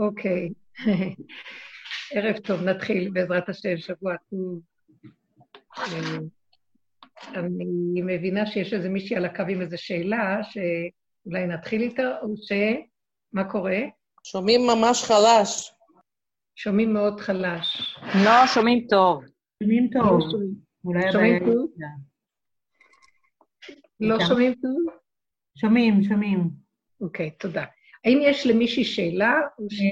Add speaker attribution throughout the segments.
Speaker 1: אוקיי. ערב טוב, נתחיל בעזרת השם, שבוע טוב. אני מבינה שיש איזה מישהי על הקו עם איזו שאלה, שאולי נתחיל איתה, או ש... מה קורה?
Speaker 2: שומעים ממש חלש.
Speaker 1: שומעים מאוד חלש.
Speaker 3: לא, שומעים טוב.
Speaker 4: שומעים טוב.
Speaker 1: לא שומעים טוב? לא שומעים טוב?
Speaker 4: שומעים, שומעים.
Speaker 1: אוקיי, תודה. האם יש למישהי שאלה?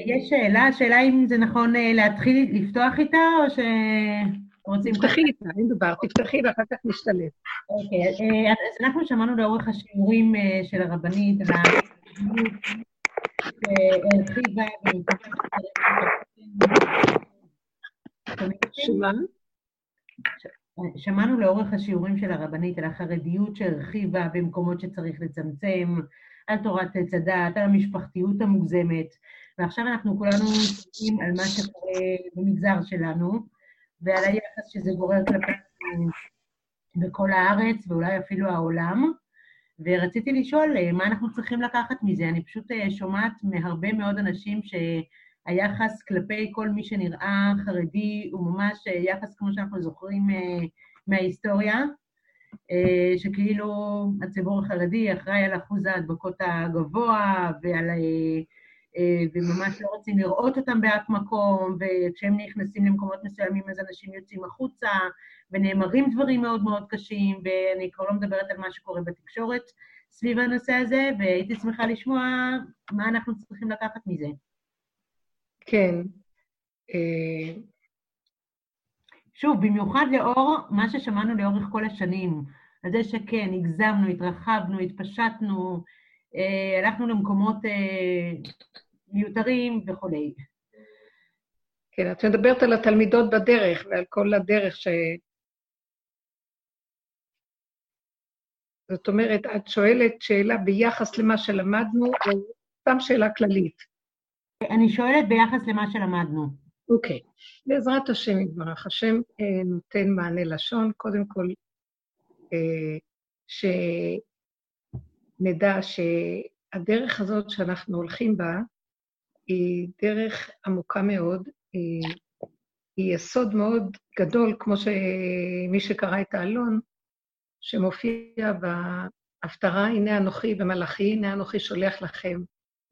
Speaker 4: יש שאלה, השאלה אם זה נכון אה, להתחיל לפתוח איתה, או שרוצים...
Speaker 1: תפתחי איתה, אין דבר, תפתחי ואחר כך נשתלב.
Speaker 4: אוקיי, אה, אז אנחנו שמענו לאורך השיעורים אה, של הרבנית על שהרחיבה שמענו לאורך השיעורים של הרבנית על החרדיות שהרחיבה במקומות שצריך לצמצם, על תורת עץ הדת, על המשפחתיות המוגזמת, ועכשיו אנחנו כולנו מסתכלים על מה שקורה במגזר שלנו, ועל היחס שזה גורר כלפינו בכל הארץ, ואולי אפילו העולם. ורציתי לשאול מה אנחנו צריכים לקחת מזה. אני פשוט שומעת מהרבה מאוד אנשים שהיחס כלפי כל מי שנראה חרדי הוא ממש יחס כמו שאנחנו זוכרים מההיסטוריה, שכאילו הציבור החרדי אחראי על אחוז ההדבקות הגבוה ועל... וממש לא רוצים לראות אותם באף מקום, וכשהם נכנסים למקומות מסוימים אז אנשים יוצאים החוצה, ונאמרים דברים מאוד מאוד קשים, ואני כבר לא מדברת על מה שקורה בתקשורת סביב הנושא הזה, והייתי שמחה לשמוע מה אנחנו צריכים לקחת מזה.
Speaker 1: כן.
Speaker 4: שוב, במיוחד לאור מה ששמענו לאורך כל השנים, על זה שכן, הגזמנו, התרחבנו, התפשטנו, הלכנו למקומות מיותרים וכולי.
Speaker 1: כן, את מדברת על התלמידות בדרך ועל כל הדרך ש... זאת אומרת, את שואלת שאלה ביחס למה שלמדנו, או סתם שאלה כללית?
Speaker 4: אני שואלת ביחס למה שלמדנו.
Speaker 1: אוקיי. בעזרת השם יתברך, השם אה, נותן מענה לשון. קודם כל, אה, שנדע שהדרך הזאת שאנחנו הולכים בה, היא דרך עמוקה מאוד, היא, היא יסוד מאוד גדול, כמו שמי שקרא את העלון, שמופיע בהפטרה, הנה אנוכי במלאכי, הנה אנוכי שולח לכם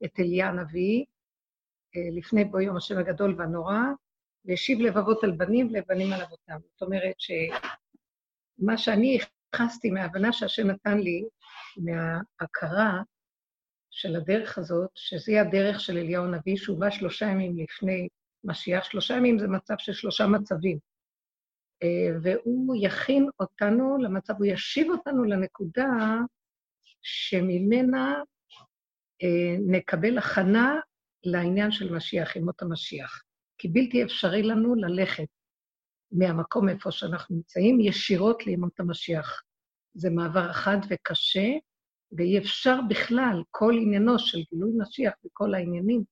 Speaker 1: את אליה הנביא, לפני בו יום השם הגדול והנורא, והשיב לבבות על בנים ולבנים על אבותם. זאת אומרת שמה שאני ייחסתי מההבנה שהשם נתן לי, מההכרה של הדרך הזאת, שזה הדרך של אליהו הנביא, שהוא בא שלושה ימים לפני משיח. שלושה ימים זה מצב של שלושה מצבים. והוא יכין אותנו למצב, הוא ישיב אותנו לנקודה שממנה נקבל הכנה לעניין של משיח, ימות המשיח. כי בלתי אפשרי לנו ללכת מהמקום איפה שאנחנו נמצאים ישירות לימות המשיח. זה מעבר חד וקשה, ואי אפשר בכלל, כל עניינו של גילוי משיח וכל העניינים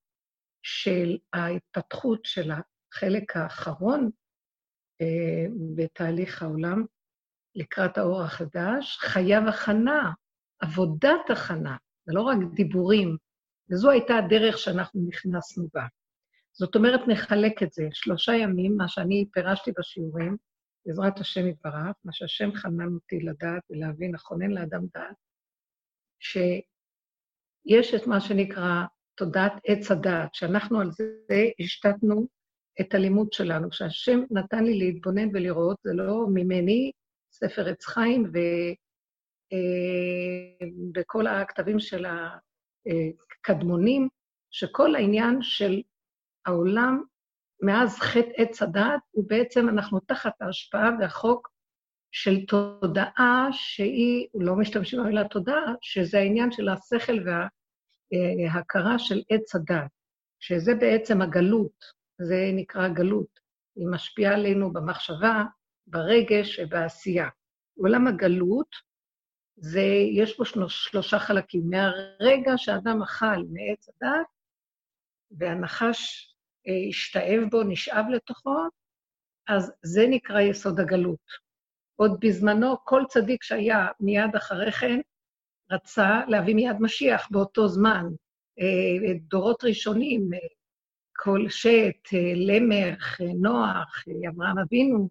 Speaker 1: של ההתפתחות של החלק האחרון אה, בתהליך העולם לקראת האור החדש, חייב הכנה, עבודת הכנה, זה לא רק דיבורים, וזו הייתה הדרך שאנחנו נכנסנו בה. זאת אומרת, נחלק את זה, שלושה ימים, מה שאני פירשתי בשיעורים, בעזרת השם יתברך, מה שהשם חנן אותי לדעת ולהבין, לכונן לאדם דעת, שיש את מה שנקרא תודעת עץ הדעת, שאנחנו על זה השתתנו את הלימוד שלנו. שהשם נתן לי להתבונן ולראות, זה לא ממני, ספר עץ חיים ובכל אה, הכתבים של הקדמונים, שכל העניין של העולם מאז חטא עץ הדעת, הוא בעצם, אנחנו תחת ההשפעה והחוק של תודעה שהיא, לא משתמשים במילה תודעה, שזה העניין של השכל וההכרה של עץ הדעת, שזה בעצם הגלות, זה נקרא גלות. היא משפיעה עלינו במחשבה, ברגש ובעשייה. עולם הגלות, זה, יש בו שלושה חלקים. מהרגע שאדם אכל מעץ הדת, והנחש אה, השתאב בו, נשאב לתוכו, אז זה נקרא יסוד הגלות. עוד בזמנו, כל צדיק שהיה מיד אחרי כן, רצה להביא מיד משיח באותו זמן. אה, דורות ראשונים, אה, כל שת, למך, נוח, אברהם אבינו,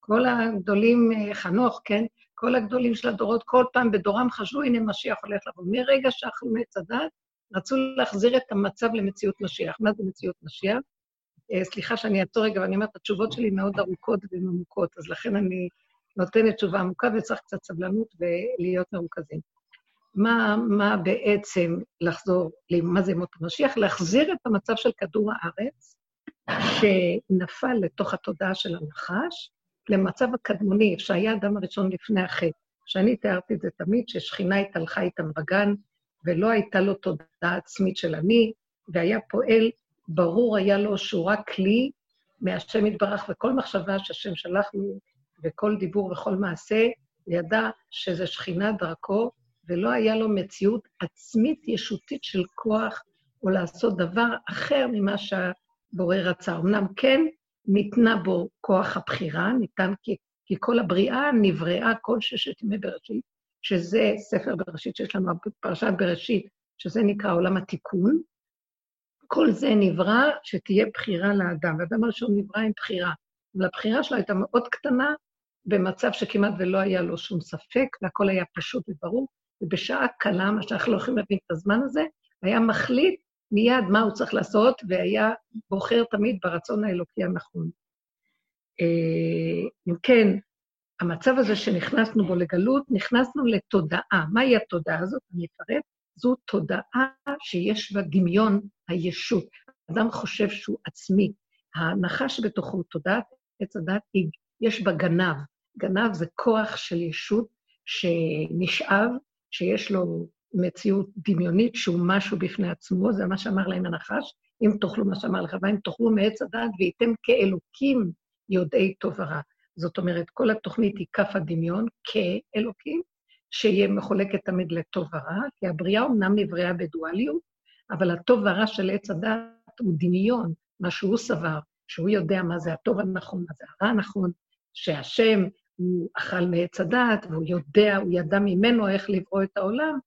Speaker 1: כל הגדולים, חנוך, כן? כל הגדולים של הדורות, כל פעם בדורם חשבו, הנה משיח הולך לבוא. מרגע שאכלו מעץ הדת, רצו להחזיר את המצב למציאות משיח. מה זה מציאות משיח? אה, סליחה שאני אעצור רגע, ואני אומרת, התשובות שלי מאוד ארוכות וממוקות, אז לכן אני נותנת תשובה עמוקה וצריך קצת סבלנות ולהיות מרוכזים. מה, מה בעצם לחזור, מה זה מות המשיח? להחזיר את המצב של כדור הארץ, שנפל לתוך התודעה של הנחש, למצב הקדמוני, שהיה האדם הראשון לפני החטא. שאני תיארתי את זה תמיד, ששכינה התהלכה איתם בגן, ולא הייתה לו תודעה עצמית של אני, והיה פועל, ברור היה לו שהוא רק כלי מהשם יתברך, וכל מחשבה שהשם שלח לו, וכל דיבור וכל מעשה, ידע שזה שכינה דרכו, ולא היה לו מציאות עצמית ישותית של כוח, או לעשות דבר אחר ממה שהבורא רצה. אמנם כן, ניתנה בו כוח הבחירה, ניתן כי, כי כל הבריאה נבראה כל ששת ימי בראשית, שזה ספר בראשית שיש לנו, פרשת בראשית, שזה נקרא עולם התיקון. כל זה נברא שתהיה בחירה לאדם. והאדם הראשון נברא עם בחירה. אבל הבחירה שלו הייתה מאוד קטנה, במצב שכמעט ולא היה לו שום ספק, והכל היה פשוט וברור, ובשעה קלה, מה שאנחנו לא יכולים להבין את הזמן הזה, היה מחליט מיד מה הוא צריך לעשות, והיה בוחר תמיד ברצון האלוקי הנכון. אה, אם כן, המצב הזה שנכנסנו בו לגלות, נכנסנו לתודעה. מהי התודעה הזאת? אני אפרט. זו תודעה שיש בה דמיון הישות. אדם חושב שהוא עצמי. ההנחה שבתוכו תודעת עץ הדת, יש בה גנב. גנב זה כוח של ישות שנשאב, שיש לו מציאות דמיונית שהוא משהו בפני עצמו, זה מה שאמר להם הנחש, אם תאכלו מה שאמר לך, ואם תאכלו מעץ הדעת וייתם כאלוקים יודעי טוב ורע. זאת אומרת, כל התוכנית היא כף הדמיון כאלוקים, שיהיה מחולקת תמיד לטוב ורע, כי הבריאה אומנם נבראה בדואליות, אבל הטוב והרע של עץ הדעת הוא דמיון, מה שהוא סבר, שהוא יודע מה זה הטוב הנכון, מה זה הרע הנכון, שהשם הוא אכל מעץ הדעת, והוא יודע, הוא ידע ממנו איך לברוא את העולם,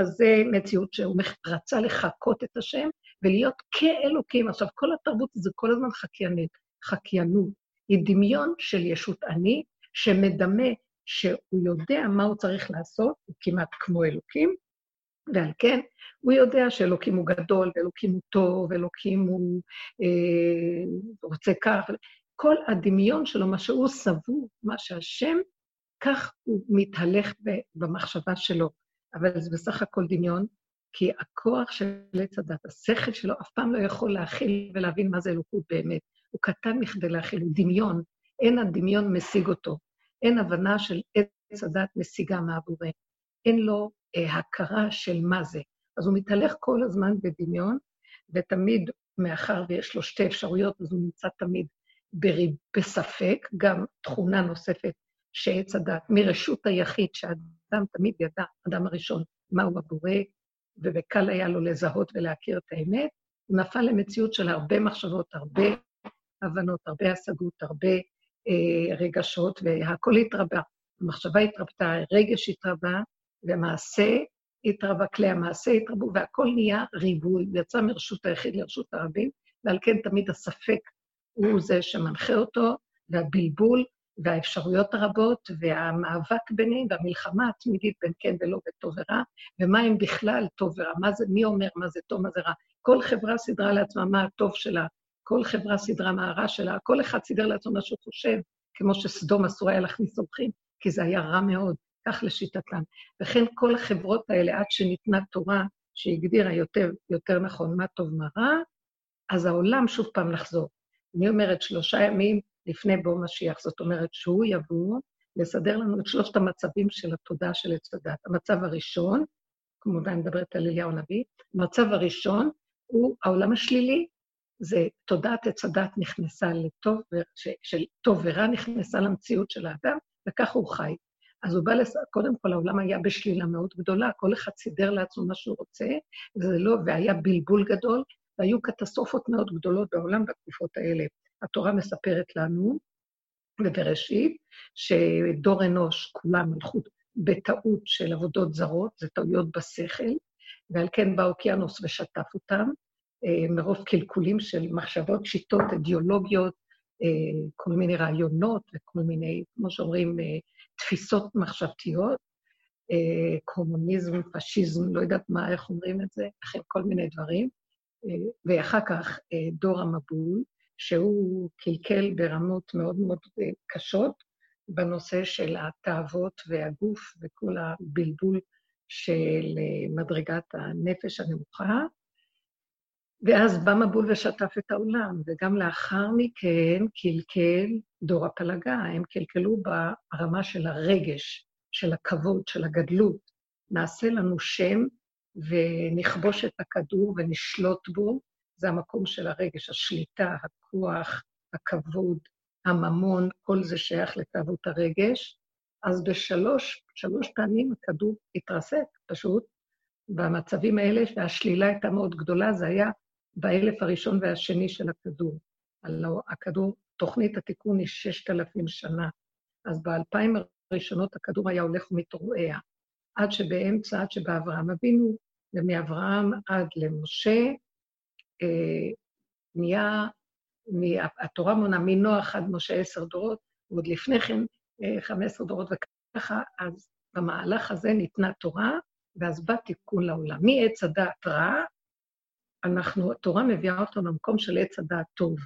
Speaker 1: אז זה מציאות שהוא רצה לחקות את השם ולהיות כאלוקים. עכשיו, כל התרבות זה כל הזמן חקיינית, חקיינות. היא דמיון של ישות אני, שמדמה שהוא יודע מה הוא צריך לעשות, הוא כמעט כמו אלוקים, ועל כן הוא יודע שאלוקים הוא גדול, ואלוקים הוא טוב, ואלוקים הוא אה, רוצה כך. כל הדמיון שלו, מה שהוא סבור, מה שהשם, כך הוא מתהלך במחשבה שלו. אבל זה בסך הכל דמיון, כי הכוח של עץ הדת, השכל שלו, אף פעם לא יכול להכיל ולהבין מה זה אלוקות באמת. הוא קטן מכדי להכיל, הוא דמיון. אין הדמיון משיג אותו. אין הבנה של עץ הדת משיגה מהבורא. אין לו אה, הכרה של מה זה. אז הוא מתהלך כל הזמן בדמיון, ותמיד, מאחר ויש לו שתי אפשרויות, אז הוא נמצא תמיד בספק, גם תכונה נוספת שעץ הדת, מרשות היחיד, שאדם תמיד ידע, אדם הראשון, מהו הבורא, ובקל היה לו לזהות ולהכיר את האמת, הוא נפל למציאות של הרבה מחשבות, הרבה הבנות, הרבה השגות, הרבה אה, רגשות, והכול התרבה. המחשבה התרבתה, הרגש התרבה, ומעשה התרבה, כלי המעשה התרבו, והכל נהיה ריבוי, יצא מרשות היחיד לרשות הרבים, ועל כן תמיד הספק הוא זה שמנחה אותו, והבלבול, והאפשרויות הרבות, והמאבק ביניהם, והמלחמה התמידית בין כן ולא וטוב ורע, ומה הם בכלל טוב ורע, מה זה, מי אומר מה זה טוב, מה זה רע. כל חברה סידרה לעצמה מה הטוב שלה, כל חברה סידרה מה הרע שלה, כל אחד סידר לעצמו מה שהוא חושב, כמו שסדום אסור היה להכניס אורחים, כי זה היה רע מאוד, כך לשיטתם. וכן כל החברות האלה, עד שניתנה תורה שהגדירה יותר, יותר נכון מה טוב, מה רע, אז העולם שוב פעם לחזור. אני אומרת, שלושה ימים לפני בוא משיח. זאת אומרת שהוא יבוא לסדר לנו את שלושת המצבים של התודעה של עץ הדת. המצב הראשון, כמובן מדברת על אליהו הנביא, המצב הראשון הוא העולם השלילי, זה תודעת עץ הדת נכנסה לטוב, של טוב ורע נכנסה למציאות של האדם, וככה הוא חי. אז הוא בא, לס... קודם כל העולם היה בשלילה מאוד גדולה, כל אחד סידר לעצמו מה שהוא רוצה, וזה לא, והיה בלבול גדול, והיו קטסטרופות מאוד גדולות בעולם בתקופות האלה. התורה מספרת לנו, בבראשית, שדור אנוש, כולם הלכו בטעות של עבודות זרות, זה טעויות בשכל, ועל כן בא אוקיינוס ושטף אותם, אה, מרוב קלקולים של מחשבות, שיטות, אידיאולוגיות, אה, כל מיני רעיונות וכל מיני, כמו שאומרים, אה, תפיסות מחשבתיות, קומוניזם, פשיזם, לא יודעת מה, איך אומרים את זה, לכן כל מיני דברים. ואחר כך דור המבול, שהוא קלקל ברמות מאוד מאוד קשות בנושא של התאוות והגוף וכל הבלבול של מדרגת הנפש הנמוכה. ואז בא מבול ושטף את העולם, וגם לאחר מכן קלקל דור הפלגה, הם קלקלו ברמה של הרגש, של הכבוד, של הגדלות. נעשה לנו שם ונכבוש את הכדור ונשלוט בו, זה המקום של הרגש, השליטה, הכוח, הכבוד, הממון, כל זה שייך לתאוות הרגש. אז בשלוש, שלוש פעמים הכדור התרסק, פשוט, במצבים האלה, והשלילה הייתה מאוד גדולה, זה היה באלף הראשון והשני של הכדור. הלוא הכדור, תוכנית התיקון היא ששת אלפים שנה, אז באלפיים הראשונות הכדור היה הולך ומתרועע, עד שבאמצע, עד שבאברהם אבינו, ומאברהם עד למשה, נהיה, התורה מונה מנוח עד משה עשר דורות, ועוד לפני כן אה, חמש עשר דורות, וככה, אז במהלך הזה ניתנה תורה, ואז בא תיקון לעולם. מעץ הדעת רע, אנחנו, התורה מביאה אותנו למקום של עץ הדעת טוב.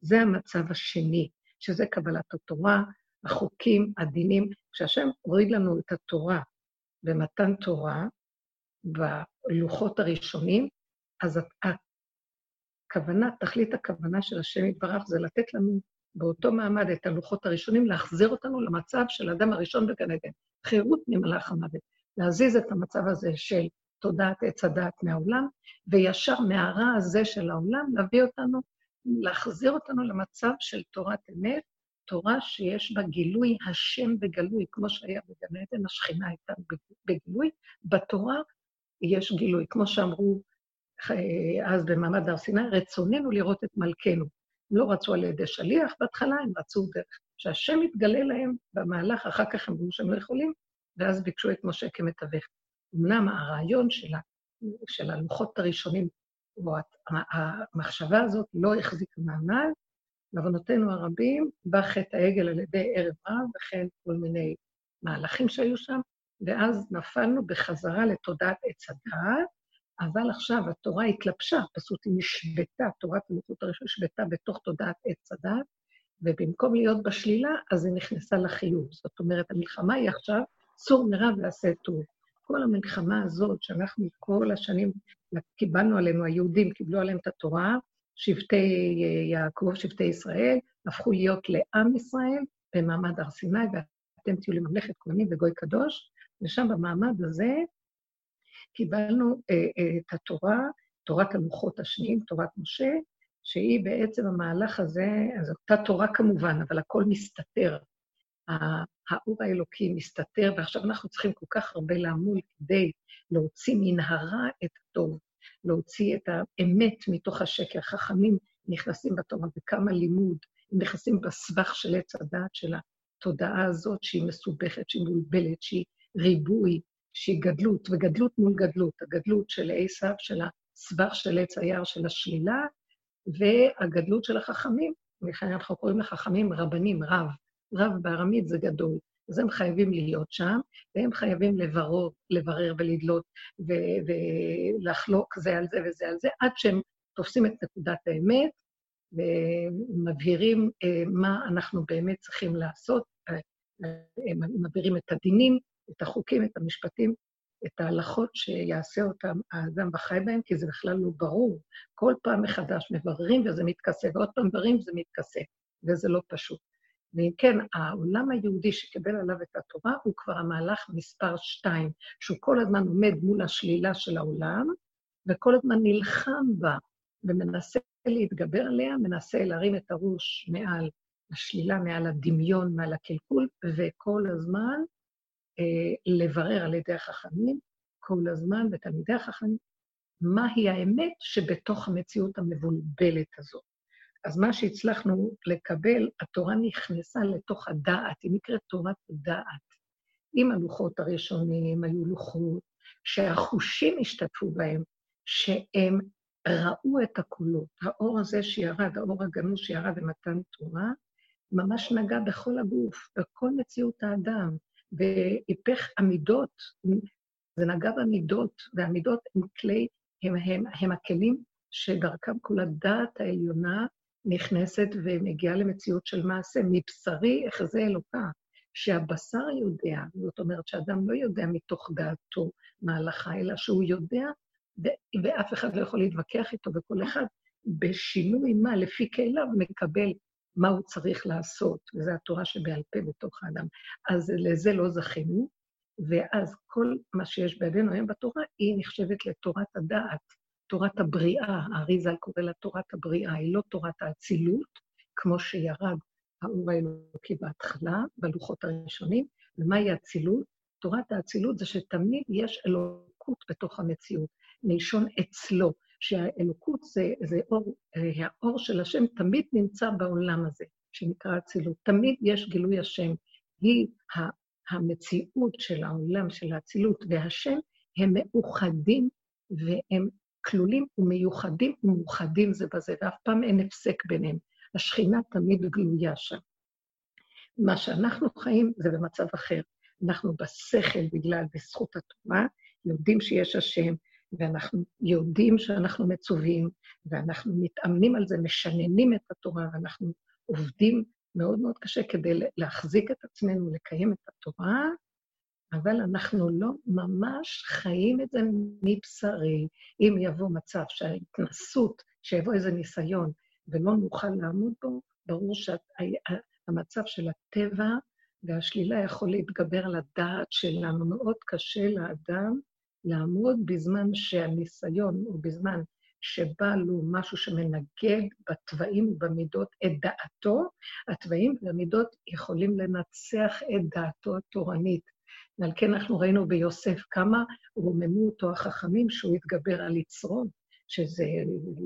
Speaker 1: זה המצב השני, שזה קבלת התורה, החוקים, הדינים. כשהשם הוריד לנו את התורה במתן תורה, בלוחות הראשונים, אז הכוונה, תכלית הכוונה של השם יתברך זה לתת לנו באותו מעמד את הלוחות הראשונים, להחזיר אותנו למצב של האדם הראשון בגן עדן, חירות ממלאך המוות, להזיז את המצב הזה של תודעת עץ הדעת מהעולם, וישר מהרע הזה של העולם להביא אותנו, להחזיר אותנו למצב של תורת אמת, תורה שיש בה גילוי השם בגלוי, כמו שהיה בגן עדן, השכינה הייתה בגילוי, בתורה יש גילוי, כמו שאמרו אז במעמד הר סיני, רצוננו לראות את מלכנו. הם לא רצו על ידי שליח בהתחלה, הם רצו דרך. שהשם יתגלה להם במהלך, אחר כך הם אמרו שהם לא יכולים, ואז ביקשו את משה כמתווך. אמנם הרעיון של, ה, של הלוחות הראשונים, או המחשבה הזאת לא החזיקה מעמד, לעוונותינו הרבים, בא חטא העגל על ידי ערב רב, וכן כל מיני מהלכים שהיו שם, ואז נפלנו בחזרה לתודעת עץ הדעת, אבל עכשיו התורה התלבשה, פשוט היא נשבתה, תורת הלוחות הראשון נשבתה בתוך תודעת עץ הדעת, ובמקום להיות בשלילה, אז היא נכנסה לחיוב. זאת אומרת, המלחמה היא עכשיו, סור מרע ועשה טוב. כל המלחמה הזאת שאנחנו כל השנים קיבלנו עלינו, היהודים קיבלו עליהם את התורה, שבטי יעקב, שבטי ישראל, הפכו להיות לעם ישראל במעמד הר סיני, ואתם תהיו לממלכת כהנים וגוי קדוש, ושם במעמד הזה קיבלנו אה, אה, את התורה, תורת הלוחות השניים, תורת משה, שהיא בעצם המהלך הזה, אז אותה תורה כמובן, אבל הכל מסתתר. האור האלוקי מסתתר, ועכשיו אנחנו צריכים כל כך הרבה לעמול כדי להוציא מן הרע את הטוב, להוציא את האמת מתוך השקר. חכמים נכנסים בתורה בכמה לימוד, הם נכנסים בסבך של עץ הדעת של התודעה הזאת, שהיא מסובכת, שהיא מבולבלת, שהיא ריבוי, שהיא גדלות, וגדלות מול גדלות. הגדלות של עשיו, של הסבך של עץ היער של השלילה, והגדלות של החכמים, לכן אנחנו קוראים לחכמים רבנים, רב. רב בארמית זה גדול. אז הם חייבים להיות שם, והם חייבים לברר, לברר ולדלות ו- ולחלוק זה על זה וזה על זה, עד שהם תופסים את נקודת האמת ומבהירים אה, מה אנחנו באמת צריכים לעשות, אה, הם מבהירים את הדינים, את החוקים, את המשפטים, את ההלכות שיעשה אותם האדם וחי בהם, כי זה בכלל לא ברור. כל פעם מחדש מבררים וזה מתכסה, ועוד פעם מבררים וזה מתכסה, וזה לא פשוט. ואם כן, העולם היהודי שקיבל עליו את התורה הוא כבר המהלך מספר שתיים, שהוא כל הזמן עומד מול השלילה של העולם, וכל הזמן נלחם בה ומנסה להתגבר עליה, מנסה להרים את הראש מעל השלילה, מעל הדמיון, מעל הקלקול, וכל הזמן לברר על ידי החכמים, כל הזמן, ותלמידי החכמים, מהי האמת שבתוך המציאות המבולבלת הזאת. אז מה שהצלחנו לקבל, התורה נכנסה לתוך הדעת, היא נקראת תורת דעת. עם הלוחות הראשונים, היו לוחות שהחושים השתתפו בהם, שהם ראו את הקולות. האור הזה שירד, האור הגנוז שירד במתן תורה, ממש נגע בכל הגוף, בכל מציאות האדם, והיפך עמידות, זה נגע במידות, והמידות הם כלי, הם, הם, הם הכלים שדרכם כל הדעת העליונה נכנסת ומגיעה למציאות של מעשה. מבשרי אחזה אלוקה, שהבשר יודע, זאת אומרת שאדם לא יודע מתוך דעתו מה ההלכה, אלא שהוא יודע, ואף אחד לא יכול להתווכח איתו, וכל אחד בשינוי מה, לפי כליו, מקבל מה הוא צריך לעשות, וזו התורה שבעל פה בתוך האדם. אז לזה לא זכינו, ואז כל מה שיש בידינו היום בתורה, היא נחשבת לתורת הדעת, תורת הבריאה, האריזה קורא לה תורת הבריאה, היא לא תורת האצילות, כמו שירד האור האלוקי בהתחלה, בלוחות הראשונים, ומהי האצילות? תורת האצילות זה שתמיד יש אלוקות בתוך המציאות, מלשון אצלו, שהאלוקות זה, זה אור, אה, האור של השם תמיד נמצא בעולם הזה, שנקרא אצילות. תמיד יש גילוי השם. היא המציאות של העולם, של האצילות והשם, הם מאוחדים והם כלולים ומיוחדים ומאוחדים זה בזה, ואף פעם אין הפסק ביניהם. השכינה תמיד גלויה שם. מה שאנחנו חיים זה במצב אחר. אנחנו בשכל, בגלל, בזכות התורה, יודעים שיש השם, ואנחנו יודעים שאנחנו מצווים, ואנחנו מתאמנים על זה, משננים את התורה, ואנחנו עובדים מאוד מאוד קשה כדי להחזיק את עצמנו, לקיים את התורה, אבל אנחנו לא ממש חיים את זה מבשרי. אם יבוא מצב שההתנסות, שיבוא איזה ניסיון, ולא נוכל לעמוד בו, ברור שהמצב של הטבע והשלילה יכול להתגבר על הדעת שלנו. מאוד קשה לאדם לעמוד בזמן שהניסיון, או בזמן שבא לו משהו שמנגד בתוואים ובמידות את דעתו, התוואים והמידות יכולים לנצח את דעתו התורנית. ועל כן אנחנו ראינו ביוסף כמה רוממו אותו החכמים שהוא התגבר על יצרו, שזה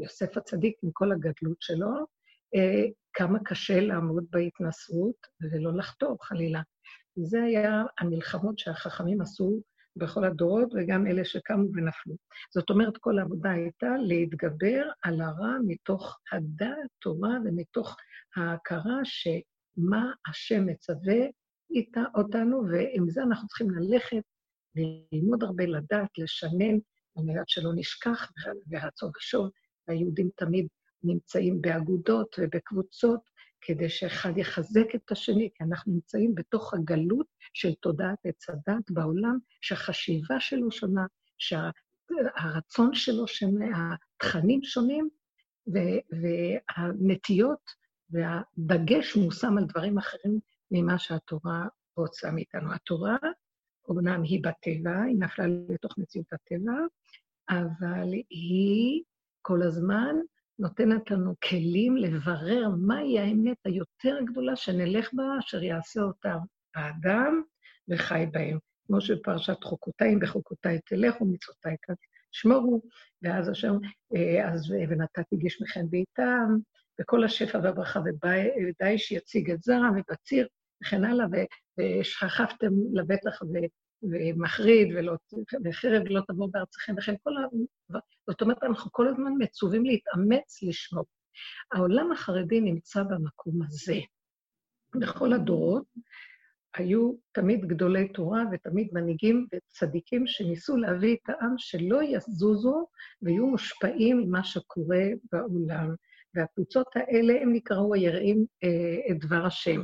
Speaker 1: יוסף הצדיק עם כל הגדלות שלו, אה, כמה קשה לעמוד בהתנסות ולא לחתור חלילה. זה היה המלחמות שהחכמים עשו בכל הדורות, וגם אלה שקמו ונפלו. זאת אומרת, כל העבודה הייתה להתגבר על הרע מתוך הדעת, תורה, ומתוך ההכרה שמה השם מצווה איתה אותנו, ועם זה אנחנו צריכים ללכת וללמוד הרבה, לדעת, לשנן, על מנת שלא נשכח, ורצון ושוב. היהודים תמיד נמצאים באגודות ובקבוצות, כדי שאחד יחזק את השני, כי אנחנו נמצאים בתוך הגלות של תודעת עץ הדת בעולם, שהחשיבה שלו שונה, שהרצון שלו שונה, התכנים שונים, והנטיות והדגש מושם על דברים אחרים ממה שהתורה רוצה מאיתנו. התורה, אומנם היא בטבע, היא נפלה לתוך מציאות הטבע, אבל היא כל הזמן נותנת לנו כלים לברר מהי האמת היותר גדולה שנלך בה, אשר יעשה אותה האדם וחי בהם. כמו שבפרשת חוקותיים, בחוקותיי תלכו, מצוותיי תשמורו, ואז השם, אה, אז ונתתי גשמכם בעיתם, וכל השפע והברכה, ודי שיציג את זרע ובציר, וכן הלאה, ושכחתם לבטח ומחריד, ולא, וחרב לא תבוא בארציכם, וכן כל ה... זאת אומרת, אנחנו כל הזמן מצווים להתאמץ לשמור. העולם החרדי נמצא במקום הזה. בכל הדורות היו תמיד גדולי תורה ותמיד מנהיגים וצדיקים שניסו להביא את העם שלא יזוזו ויהיו מושפעים ממה שקורה בעולם. והקבוצות האלה, הם נקראו היראים אה, את דבר השם.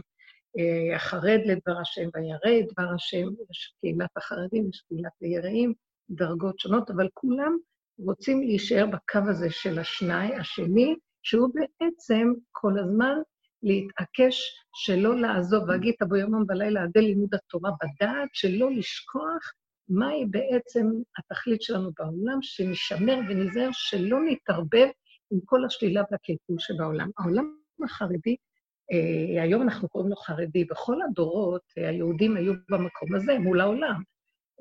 Speaker 1: אה, החרד לדבר השם והירא את דבר השם, יש קהילת החרדים, יש קהילת היראים, דרגות שונות, אבל כולם רוצים להישאר בקו הזה של השני, השני, שהוא בעצם כל הזמן להתעקש שלא לעזוב, והגיד תבוא יומם בלילה עדי לימוד התורה בדעת, שלא לשכוח מהי בעצם התכלית שלנו בעולם, שנשמר וניזהר שלא נתערבב עם כל השלילה והקלקול שבעולם. העולם החרדי היום אנחנו קוראים לו חרדי. בכל הדורות אה, היהודים היו במקום הזה, מול העולם.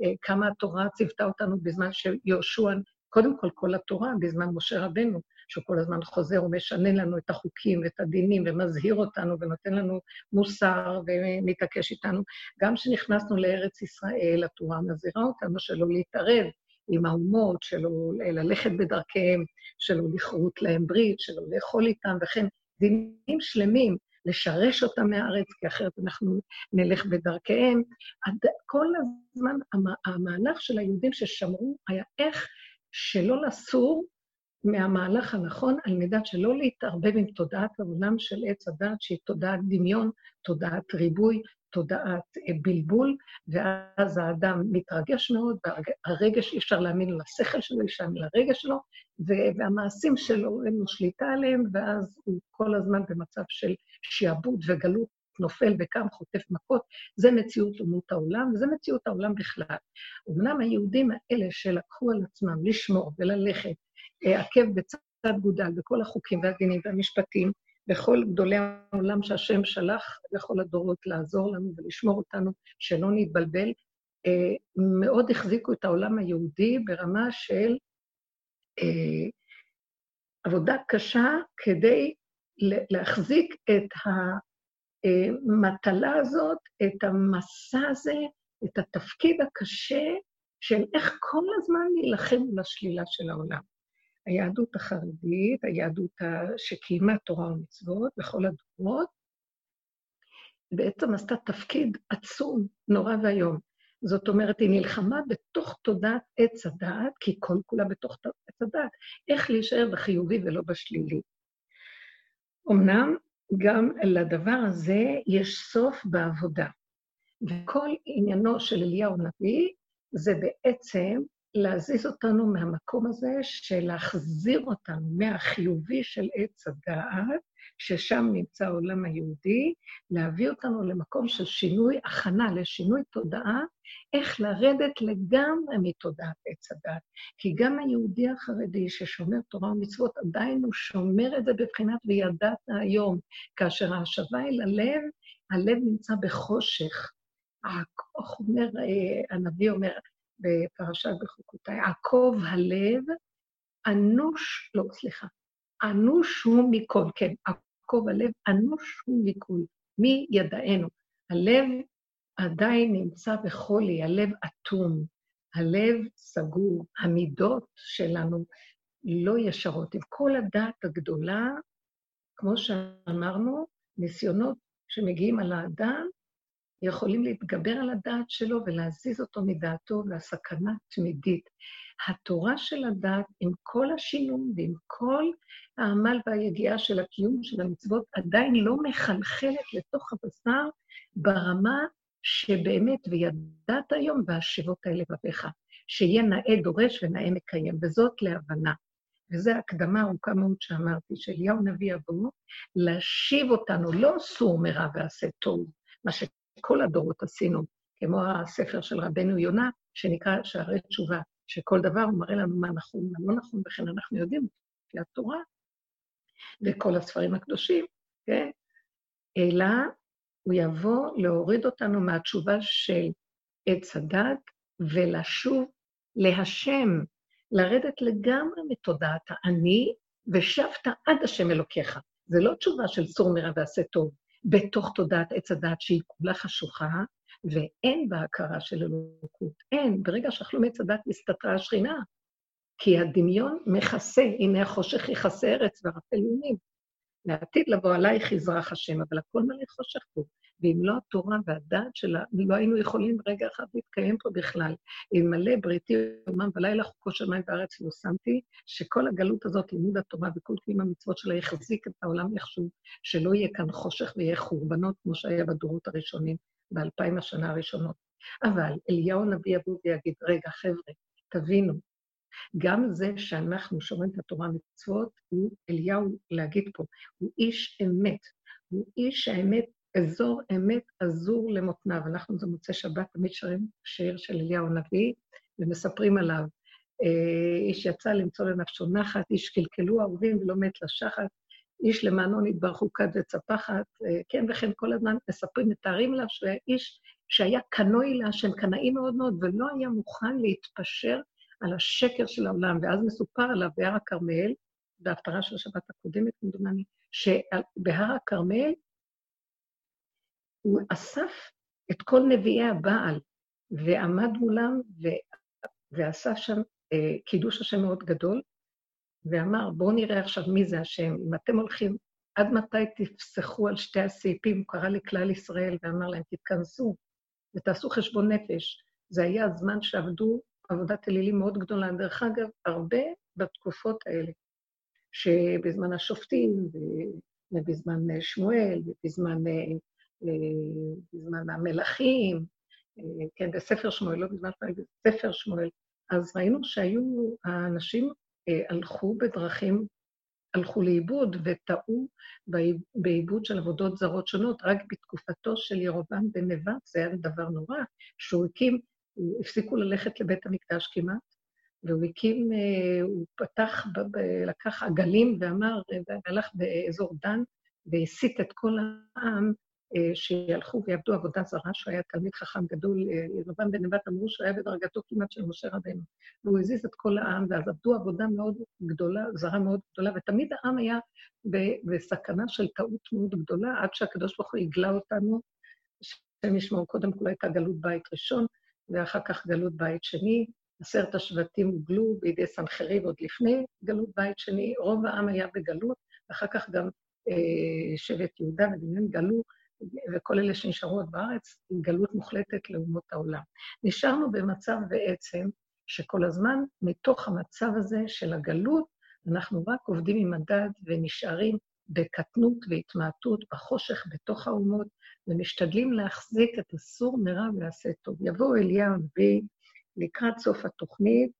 Speaker 1: אה, כמה התורה ציוותה אותנו בזמן שיהושע, קודם כל כל התורה, בזמן משה רבנו, שהוא כל הזמן חוזר ומשנה לנו את החוקים ואת הדינים ומזהיר אותנו ונותן לנו מוסר ומתעקש איתנו. גם כשנכנסנו לארץ ישראל, התורה מזהירה אותנו שלא להתערב עם האומות, שלא ללכת בדרכיהם, שלא לכרות להם ברית, שלא לאכול איתם, וכן דינים שלמים, לשרש אותם מהארץ, כי אחרת אנחנו נלך בדרכיהם. כל הזמן המהלך של היהודים ששמרו היה איך שלא לסור מהמהלך הנכון, על מנת שלא להתערבב עם תודעת העולם של עץ הדת, שהיא תודעת דמיון, תודעת ריבוי, תודעת אה, בלבול, ואז האדם מתרגש מאוד, והרגש, אי אפשר להאמין לשכל שלו, אי אפשר להאמין לרגש שלו, והמעשים שלו, אין לו שליטה עליהם, ואז הוא כל הזמן במצב של שיעבוד וגלות, נופל וקם, חוטף מכות. זה מציאות אומות העולם, וזה מציאות העולם בכלל. אמנם היהודים האלה שלקחו על עצמם לשמור וללכת אה, עקב בצד גודל בכל החוקים והדינים והמשפטים, לכל גדולי העולם שהשם שלח לכל הדורות לעזור לנו ולשמור אותנו, שלא נתבלבל, אה, מאוד החזיקו את העולם היהודי ברמה של אה, עבודה קשה כדי להחזיק את המטלה הזאת, את המסע הזה, את התפקיד הקשה של איך כל הזמן להילחם לשלילה של העולם. היהדות החרדית, היהדות שקיימה תורה ומצוות בכל הדורות, בעצם עשתה תפקיד עצום, נורא ואיום. זאת אומרת, היא נלחמה בתוך תודעת עץ הדעת, כי כל כולה בתוך עץ הדעת, איך להישאר בחיובי ולא בשלילי. אמנם גם לדבר הזה יש סוף בעבודה. וכל עניינו של אליהו הנביא זה בעצם להזיז אותנו מהמקום הזה של להחזיר אותנו מהחיובי של עץ הדעת, ששם נמצא העולם היהודי, להביא אותנו למקום של שינוי, הכנה לשינוי תודעה, איך לרדת לגמרי מתודעת עץ הדעת. כי גם היהודי החרדי ששומר תורה ומצוות, עדיין הוא שומר את זה בבחינת וידעת היום. כאשר ההשבה אל הלב, הלב נמצא בחושך. אה, הנביא אומר, בפרשת בחוקותיי, עקוב הלב, אנוש, לא, סליחה, אנוש הוא מכל, כן, עקוב הלב, אנוש הוא מכל, מי ידענו. הלב עדיין נמצא בחולי, הלב אטום, הלב סגור, המידות שלנו לא ישרות. עם כל הדעת הגדולה, כמו שאמרנו, ניסיונות שמגיעים על האדם, יכולים להתגבר על הדעת שלו ולהזיז אותו מדעתו והסכנה תמידית. התורה של הדעת, עם כל השינוי ועם כל העמל והיגיעה של הקיום של המצוות, עדיין לא מחלחלת לתוך הבשר ברמה שבאמת, וידעת היום והשבות האלה לבביך, שיהיה נאה דורש ונאה מקיים, וזאת להבנה. וזו הקדמה ארוכה מאוד שאמרתי, שאליהו נביא יבוא להשיב אותנו, לא סור מרע ועשה טוב, מה ש... כל הדורות עשינו, כמו הספר של רבנו יונה, שנקרא שערי תשובה, שכל דבר הוא מראה לנו מה נכון, מה לא נכון, וכן אנחנו יודעים, לפי התורה וכל הספרים הקדושים, כן? אלא הוא יבוא להוריד אותנו מהתשובה של עץ הדת ולשוב להשם, לרדת לגמרי מתודעת האני, ושבת עד השם אלוקיך. זה לא תשובה של סור מרע ועשה טוב, בתוך תודעת עץ הדת שהיא כולה חשוכה, ואין בה הכרה של אלוקות. אין. ברגע שאכלו מעץ הדת הסתתרה השכינה, כי הדמיון מכסה, הנה החושך יכסה ארץ וערפל יונים. לעתיד לבוא עלייך יזרח השם, אבל הכל מלא חושך פה. ואם לא התורה והדעת שלה, לא היינו יכולים רגע אחד להתקיים פה בכלל. אלמלא בריתי יומם ולילה חוקו שמיים וארץ לא שמתי, שכל הגלות הזאת, לימוד התורה וכל קיום המצוות שלה יחזיק את העולם איכשהו, שלא יהיה כאן חושך ויהיה חורבנות כמו שהיה בדורות הראשונים, באלפיים השנה הראשונות. אבל אליהו הנביא יבוא ויגיד, רגע, חבר'ה, תבינו, גם זה שאנחנו שומרים את התורה ומצוות, הוא אליהו להגיד פה, הוא איש אמת. הוא איש האמת אזור אמת עזור למותניו. אנחנו זה מוצא שבת תמיד שרים שיר של אליהו הנביא, ומספרים עליו. אה, איש יצא למצוא לנפשו נחת, איש קלקלו אהובים ולא מת לשחת, איש למענו נדברכו כד וצפחת, אה, כן וכן כל הזמן מספרים, מתארים עליו שהוא היה איש שהיה קנוי להשם, קנאי מאוד מאוד, ולא היה מוכן להתפשר על השקר של העולם. ואז מסופר עליו בהר הכרמל, בהפטרה של השבת הקודמת, כמדומני, שבהר הכרמל הוא אסף את כל נביאי הבעל ועמד מולם ועשה שם אה, קידוש השם מאוד גדול, ואמר, בואו נראה עכשיו מי זה השם. אם אתם הולכים, עד מתי תפסחו על שתי הסעיפים? הוא קרא לכלל ישראל ואמר להם, תתכנסו ותעשו חשבון נפש. זה היה הזמן שעבדו עבודת אלילים מאוד גדולה. דרך אגב, הרבה בתקופות האלה, שבזמן השופטים, ובזמן שמואל, ובזמן אה, אה, בזמן המלכים, אה, כן, בספר שמואל, לא בזמן שמואל, בספר שמואל, אז ראינו שהיו, האנשים הלכו בדרכים, הלכו לאיבוד וטעו בעיבוד של עבודות זרות שונות. רק בתקופתו של ירובעם בן נבט, זה היה דבר נורא, שהוא הקים, הפסיקו ללכת לבית המקדש כמעט, והוא הקים, אה, הוא פתח, לקח עגלים ואמר, והלך באזור דן, והסית את כל העם אה, שילכו ויעבדו עבודה זרה, שהוא היה תלמיד חכם גדול, אה, ירבן בן נבט אמרו שהוא היה בדרגתו כמעט של משה רבנו. והוא הזיז את כל העם, ואז עבדו עבודה מאוד גדולה, זרה מאוד גדולה, ותמיד העם היה בסכנה של טעות מאוד גדולה, עד שהקדוש ברוך הוא הגלה אותנו, השם ישמעו, קודם כל הייתה גלות בית ראשון, ואחר כך גלות בית שני, עשרת השבטים הוגלו בידי סנחריב עוד לפני גלות בית שני, רוב העם היה בגלות, ואחר כך גם אה, שבט יהודה ובנימין גלו, וכל אלה שנשארו עוד בארץ, עם גלות מוחלטת לאומות העולם. נשארנו במצב בעצם שכל הזמן, מתוך המצב הזה של הגלות, אנחנו רק עובדים עם מדד ונשארים בקטנות והתמעטות, בחושך בתוך האומות, ומשתדלים להחזיק את הסור מרע ועשה טוב. יבוא אליהו הנביא לקראת סוף התוכנית,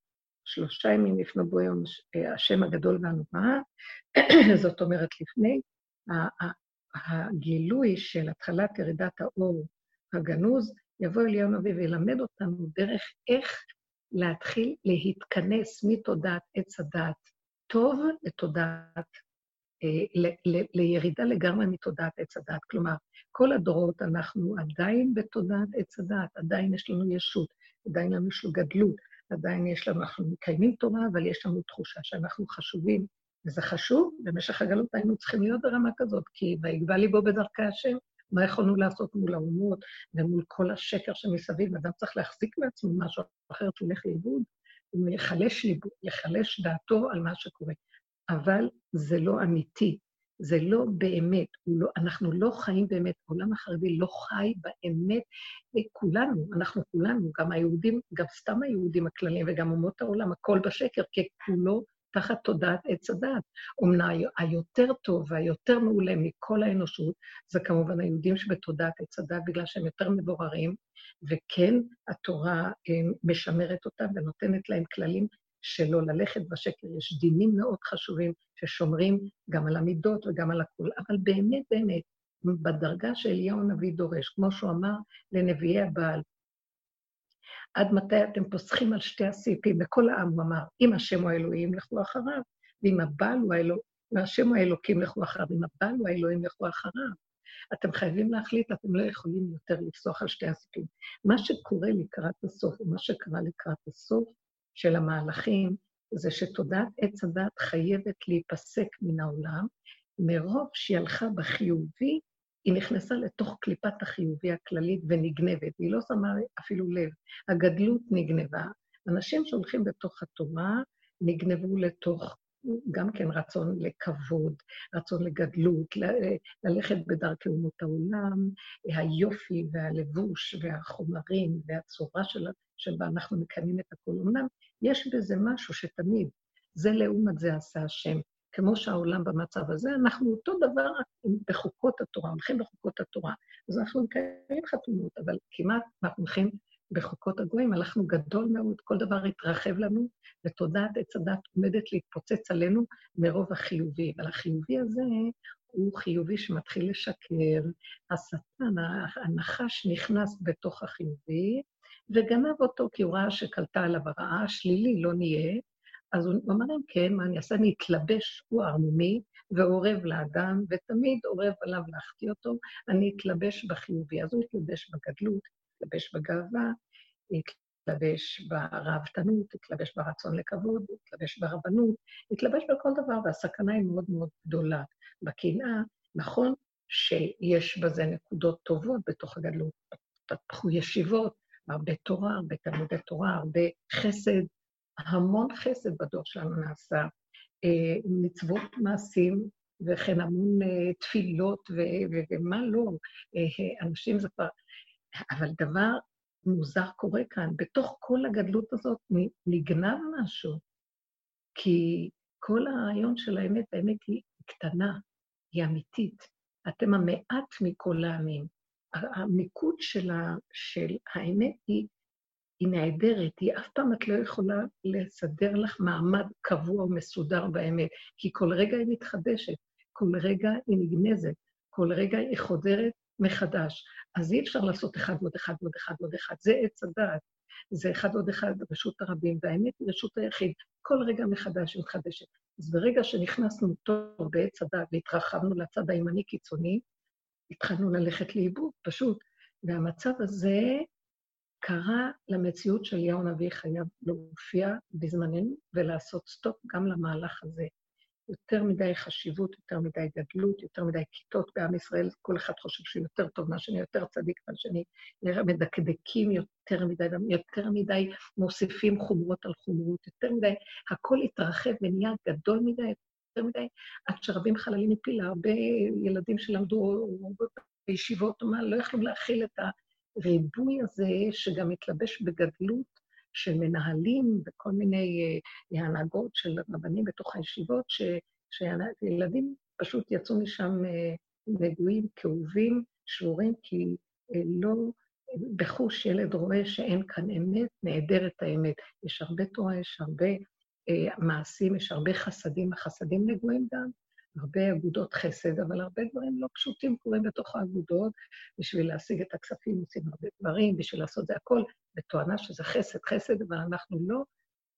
Speaker 1: שלושה ימים לפני בו יום השם הגדול והנורא, זאת אומרת לפני, הגילוי של התחלת ירידת האור הגנוז, יבוא אליהו הנביא וילמד אותנו דרך איך להתחיל להתכנס מתודעת עץ הדעת טוב לתודעת, אה, לירידה לגמרי מתודעת עץ הדעת. כלומר, כל הדורות אנחנו עדיין בתודעת עץ הדעת, עדיין יש לנו ישות, עדיין לנו יש לו גדלות, עדיין יש לנו, אנחנו מקיימים תורה, אבל יש לנו תחושה שאנחנו חשובים וזה חשוב, במשך הגלות היינו צריכים להיות ברמה כזאת, כי ויגבה ליבו בדרכי השם, מה יכולנו לעשות מול האומות ומול כל השקר שמסביב? אדם צריך להחזיק מעצמו משהו, אחרת הוא ילך לאיבוד, הוא יחלש, יחלש דעתו על מה שקורה. אבל זה לא אמיתי, זה לא באמת, לא, אנחנו לא חיים באמת, העולם החרדי לא חי באמת, כולנו, אנחנו כולנו, גם היהודים, גם סתם היהודים הכלליים וגם אומות העולם, הכל בשקר, כי כולו תחת תודעת עץ הדת. אומנם היותר טוב והיותר מעולה מכל האנושות, זה כמובן היהודים שבתודעת עץ הדת, בגלל שהם יותר מבוררים, וכן, התורה אה, משמרת אותם ונותנת להם כללים שלא ללכת בשקר. יש דינים מאוד חשובים ששומרים גם על המידות וגם על הכול, אבל באמת, באמת, בדרגה שאליהו הנביא דורש, כמו שהוא אמר לנביאי הבעל, עד מתי אתם פוסחים על שתי הסעיפים? לכל העם הוא אמר, אם השם הוא האלוהים, לכו אחריו, ואם הבעל הוא האלוהים, והשם הוא האלוקים, לכו אחריו, אם הבעל הוא האלוהים, לכו אחריו. אתם חייבים להחליט, אתם לא יכולים יותר לפסוח על שתי הסעיפים. מה שקורה לקראת הסוף, או מה שקרה לקראת הסוף של המהלכים, זה שתודעת עץ הדת חייבת להיפסק מן העולם, מרוב שהיא הלכה בחיובי היא נכנסה לתוך קליפת החיובי הכללית ונגנבת, והיא לא שמה אפילו לב. הגדלות נגנבה. אנשים שהולכים בתוך התורה נגנבו לתוך גם כן רצון לכבוד, רצון לגדלות, ללכת בדרכי אומות העולם, היופי והלבוש והחומרים והצורה שלה, שבה אנחנו מקיימים את הכול. אמנם יש בזה משהו שתמיד, זה לעומת זה עשה השם. כמו שהעולם במצב הזה, אנחנו אותו דבר בחוקות התורה, הולכים בחוקות התורה. אז אנחנו מקיימים חתונות, אבל כמעט אנחנו הולכים בחוקות הגויים, הלכנו גדול מאוד, כל דבר התרחב לנו, ותודעת עץ הדת עומדת להתפוצץ עלינו מרוב החיובי. אבל החיובי הזה הוא חיובי שמתחיל לשקר, השטן, הנחש נכנס בתוך החיובי, וגנב אותו כי הוא ראה שקלטה עליו הרעה, שלילי לא נהיה, אז הוא אמר להם, כן, מה אני אעשה? אני אתלבש, הוא ערמומי, ועורב לאדם, ותמיד עורב עליו להחטיא אותו, אני אתלבש בחיובי. אז הוא התלבש בגדלות, התלבש בגאווה, התלבש בראוותנות, התלבש ברצון לכבוד, התלבש ברבנות, התלבש בכל דבר, והסכנה היא מאוד מאוד גדולה. בקנאה, נכון שיש בזה נקודות טובות בתוך הגדלות, פתחו ישיבות, הרבה תורה, הרבה תלמודי תורה, הרבה חסד, המון חסד בדור שלנו נעשה. אה, מצוות מעשים, וכן המון אה, תפילות, ומה לא. אה, אנשים זה כבר... אבל דבר מוזר קורה כאן. בתוך כל הגדלות הזאת נגנב משהו. כי כל הרעיון של האמת, האמת היא קטנה, היא אמיתית. אתם המעט מכל העמים. המיקוד של, ה, של האמת היא, היא נהדרת, היא אף פעם את לא יכולה לסדר לך מעמד קבוע ומסודר באמת, כי כל רגע היא מתחדשת, כל רגע היא נגנזת, כל רגע היא חודרת מחדש. אז אי אפשר לעשות אחד ועוד אחד ועוד אחד ועוד אחד, זה עץ הדעת. זה אחד עוד אחד רשות הרבים, והאמת היא רשות היחיד. כל רגע מחדש היא מתחדשת. אז ברגע שנכנסנו טוב בעץ הדעת והתרחבנו לצד הימני קיצוני, התחלנו ללכת לאיבוד, פשוט. והמצב הזה קרה למציאות של יאו הנביא חייב להופיע בזמננו ולעשות סטופ גם למהלך הזה. יותר מדי חשיבות, יותר מדי גדלות, יותר מדי כיתות בעם ישראל, כל אחד חושב שהוא יותר טוב מהשני, יותר צדיק מהשני, מדקדקים יותר מדי, יותר מדי מוסיפים חומרות על חומרות, יותר מדי, הכל התרחב ונהיה גדול מדי, יותר מדי, עד שרבים חללים הפילה, הרבה ילדים שלמדו בישיבות, מה, לא יכלו להכיל את הריבוי הזה, שגם התלבש בגדלות, של מנהלים וכל מיני uh, הנהגות של רבנים בתוך הישיבות, ש, שילדים פשוט יצאו משם uh, נגועים, כאובים, שבורים, כי uh, לא, בחוש ילד רואה שאין כאן אמת, נעדרת האמת. יש הרבה תורה, יש הרבה מעשים, יש הרבה חסדים, החסדים נגועים גם, הרבה אגודות חסד, אבל הרבה דברים לא פשוטים קורים בתוך האגודות. בשביל להשיג את הכספים עושים הרבה דברים, בשביל לעשות זה הכל, בתואנה שזה חסד, חסד, אבל אנחנו לא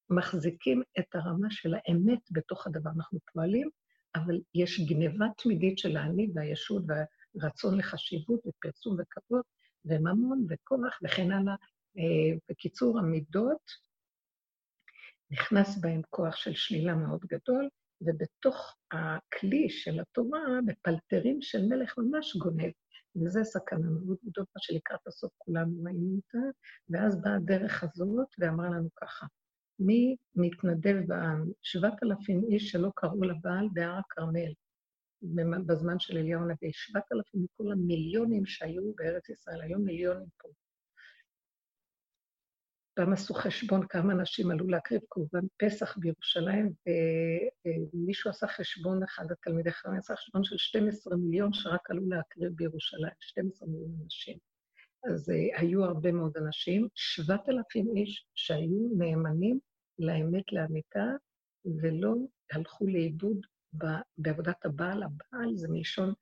Speaker 1: מחזיקים את הרמה של האמת בתוך הדבר. אנחנו פועלים, אבל יש גניבה תמידית של האני והישות והרצון לחשיבות ופרסום וכבוד וממון וכוח וכן הלאה. אה, בקיצור, המידות, נכנס בהם כוח של שלילה מאוד גדול, ובתוך הכלי של התורה, בפלטרים של מלך ממש גונב. וזה סכנה מאוד גדולה שלקראת הסוף כולנו ראינו אותה, ואז באה הדרך הזאת ואמרה לנו ככה, מי מתנדב בעם? שבעת אלפים איש שלא קראו לבעל בהר הכרמל, בזמן של אליהו הנביא, שבעת אלפים מכל המיליונים שהיו בארץ ישראל, היו מיליונים פה. פעם עשו חשבון כמה אנשים עלו להקריב קורבן פסח בירושלים, ומישהו עשה חשבון, אחד התלמידי חכמים עשה חשבון של 12 מיליון שרק עלו להקריב בירושלים, 12 מיליון אנשים. אז uh, היו הרבה מאוד אנשים, 7,000 איש שהיו נאמנים לאמת לאמיתה, ולא הלכו לאיבוד בעבודת הבעל. הבעל זה מלשון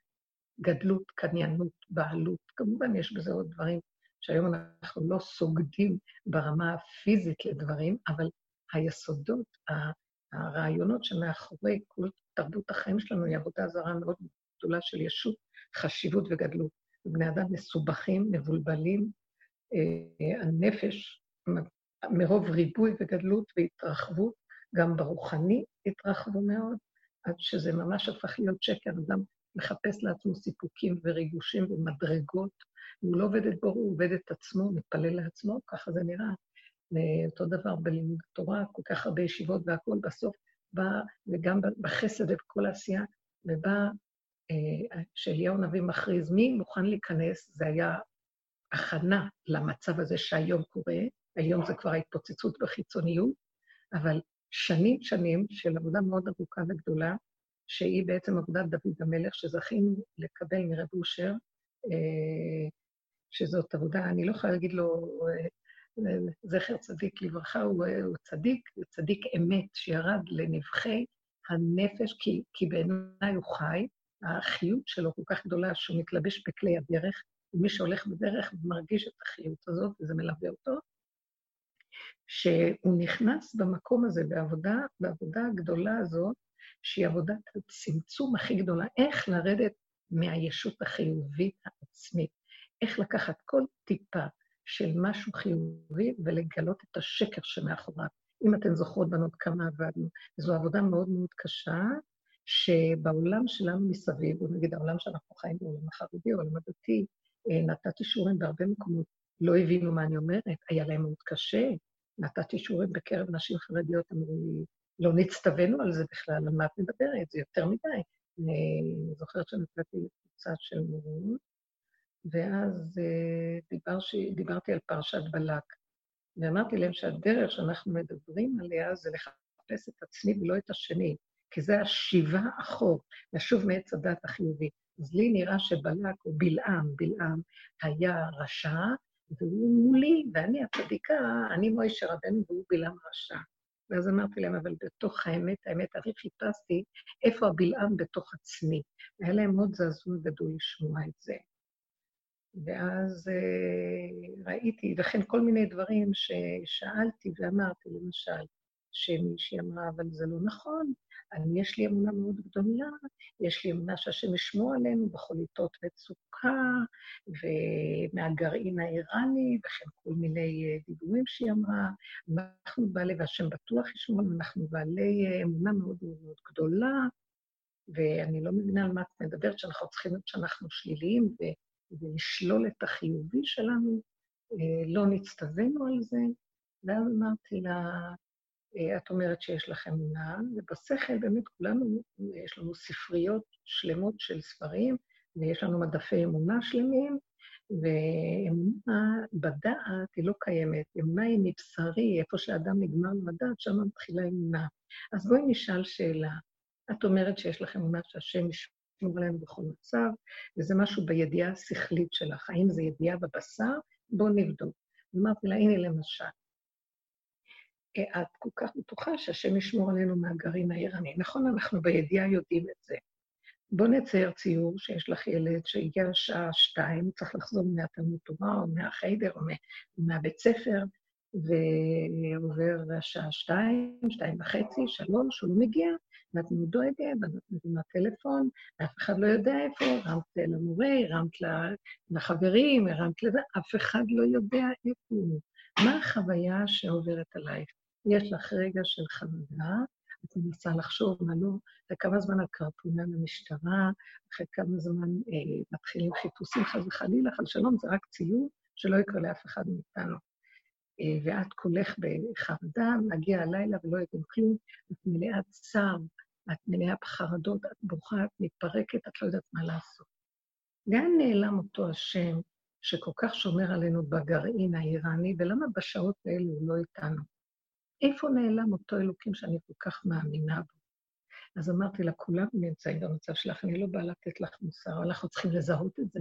Speaker 1: גדלות, קניינות, בעלות. כמובן, יש בזה עוד דברים שהיום אנחנו לא סוגדים ברמה הפיזית לדברים, אבל היסודות, הרעיונות שמאחורי כל תרבות החיים שלנו היא עבודה זרה מאוד גדולה של ישות, חשיבות וגדלות. בני אדם מסובכים, מבולבלים, אה, הנפש, מרוב ריבוי וגדלות והתרחבות, גם ברוחני התרחבו מאוד, עד שזה ממש הפך להיות שקר, אדם מחפש לעצמו סיפוקים וריגושים ומדרגות הוא לא עובד את בור, הוא עובד את עצמו, מתפלל לעצמו, ככה זה נראה. אותו דבר בלימוד התורה, כל כך הרבה ישיבות והכול, בסוף בא, וגם בחסד ובכל העשייה, ובא אה, שאליהו הנביא מכריז, מי מוכן להיכנס? זה היה הכנה למצב הזה שהיום קורה, היום זה כבר ההתפוצצות בחיצוניות, אבל שנים שנים של עבודה מאוד ארוכה וגדולה, שהיא בעצם עבודת דוד המלך, שזכינו לקבל מרב אושר, אה, שזאת עבודה, אני לא יכולה להגיד לו, אה, זכר צדיק לברכה, הוא, הוא צדיק, הוא צדיק אמת, שירד לנבחי הנפש, כי, כי בעיניי הוא חי, החיות שלו כל כך גדולה שהוא מתלבש בכלי הדרך, ומי שהולך בדרך מרגיש את החיות הזאת, וזה מלווה אותו, שהוא נכנס במקום הזה בעבודה, בעבודה הגדולה הזאת, שהיא עבודת הצמצום הכי גדולה, איך לרדת מהישות החיובית העצמית. איך לקחת כל טיפה של משהו חיובי ולגלות את השקר שמאחוריו. אם אתן זוכרות, בנות, כמה עבדנו. זו עבודה מאוד מאוד קשה, שבעולם שלנו מסביב, או נגיד העולם שאנחנו חיים בו, העולם החרדי, העולם הדתי, אה, נתתי שיעורים בהרבה מקומות. לא הבינו מה אני אומרת, היה להם מאוד קשה. נתתי שיעורים בקרב נשים חרדיות, אמרו לי, לא נצטווינו על זה בכלל, על מה את מדברת? זה יותר מדי. אני זוכרת שנתתי לקבוצה של מורים, ואז אה, דיבר ש... דיברתי על פרשת בלק, ואמרתי להם שהדרך שאנחנו מדברים עליה זה לחפש את עצמי ולא את השני, כי זה השיבה אחור, לשוב מעץ הדת החיובי. אז לי נראה שבלק או בלעם, בלעם היה רשע, והוא מולי, ואני הצדיקה, אני מוישה רבנו והוא בלעם רשע. ואז אמרתי להם, אבל בתוך האמת, האמת, הרי חיפשתי איפה הבלעם בתוך עצמי. היה להם מאוד זעזוע גדול לשמוע את זה. ואז אה, ראיתי, וכן כל מיני דברים ששאלתי ואמרתי, למשל, שמישהי אמרה, אבל זה לא נכון, אני, יש לי אמונה מאוד גדולה, יש לי אמונה שהשם ישמור עלינו בחוליתות וצוקה, ומהגרעין האיראני, וכן כל מיני אה, דיבורים שהיא אמרה. אנחנו בעלי, והשם בטוח ישמור עלינו, אנחנו בעלי אה, אמונה מאוד מאוד גדולה, ואני לא מבינה על מה את מדברת, שאנחנו צריכים להיות שאנחנו שליליים, ו... ולשלול את החיובי שלנו, אה, לא נצטווינו על זה. ואז אמרתי לה, אה, את אומרת שיש לך אמונה, ובשכל באמת כולנו, יש לנו ספריות שלמות של ספרים, ויש לנו מדפי אמונה שלמים, ואמונה בדעת היא לא קיימת. אמונה היא מבשרי, איפה שאדם נגמר לדעת, שם מתחילה אמונה. אז בואי נשאל שאלה. את אומרת שיש לך אמונה שהשם ישמור עלינו בכל מצב, וזה משהו בידיעה השכלית שלך. האם זה ידיעה בבשר? בואו נבדוק. אמרתי לה, הנה למשל, את כל כך בטוחה שהשם ישמור עלינו מהגרעין האיראני. נכון, אנחנו בידיעה יודעים את זה. בואו נצייר ציור שיש לך ילד שהגיע לשעה שתיים, צריך לחזור מהתלמוד תורה או מהחיידר או מהבית ספר, ועובר השעה שתיים, שתיים וחצי, שלוש, הוא לא מגיע, ואת מאוד דואגת, ואת מבינה טלפון, ואף אחד לא יודע איפה, הרמת למורה, הרמת לחברים, הרמת לזה, אף אחד לא יודע איפה הוא. מה החוויה שעוברת עלייך? יש לך רגע של חרדה, את מנסה לחשוב מה לא, וכמה זמן את קרפונה למשטרה, אחרי כמה זמן אה, מתחילים חיפושים חס וחלילה, חל שלום, זה רק ציור שלא יקרה לאף אחד מאיתנו. אה, ואת כולך בחרדה, מגיע הלילה ולא יודעים כלום, את מלאת צער, את מלאה בחרדות, את בוכה, את מתפרקת, את לא יודעת מה לעשות. לאן נעלם אותו השם שכל כך שומר עלינו בגרעין האיראני, ולמה בשעות האלה הוא לא איתנו? איפה נעלם אותו אלוקים שאני כל כך מאמינה בו? אז אמרתי לה, כולנו נמצאים במצב שלך, אני לא באה לתת לך מוסר, אנחנו צריכים לזהות את זה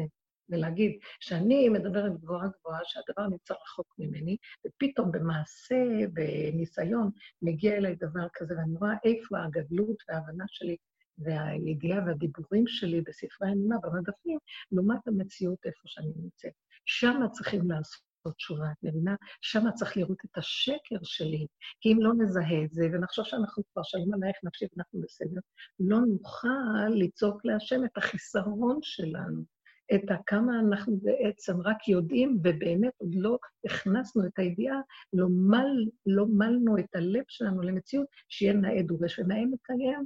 Speaker 1: ולהגיד שאני מדברת גבוהה גבוהה, שהדבר נמצא רחוק ממני, ופתאום במעשה, בניסיון, מגיע אליי דבר כזה, ואני רואה איפה הגדלות וההבנה שלי והידיעה והדיבורים שלי בספרי האמונה, במדפים, לעומת המציאות איפה שאני נמצאת. שם צריכים לעשות. לעשות תשובה, את מבינה? שם צריך לראות את השקר שלי. כי אם לא נזהה את זה ונחשוב שאנחנו כבר שלום עלייך נפשי ואנחנו בסדר, לא נוכל לצעוק להשם את החיסרון שלנו, את כמה אנחנו בעצם רק יודעים, ובאמת עוד לא הכנסנו את הידיעה, לא, מל, לא מלנו את הלב שלנו למציאות שיהיה נאה דורש ונאה מקיים.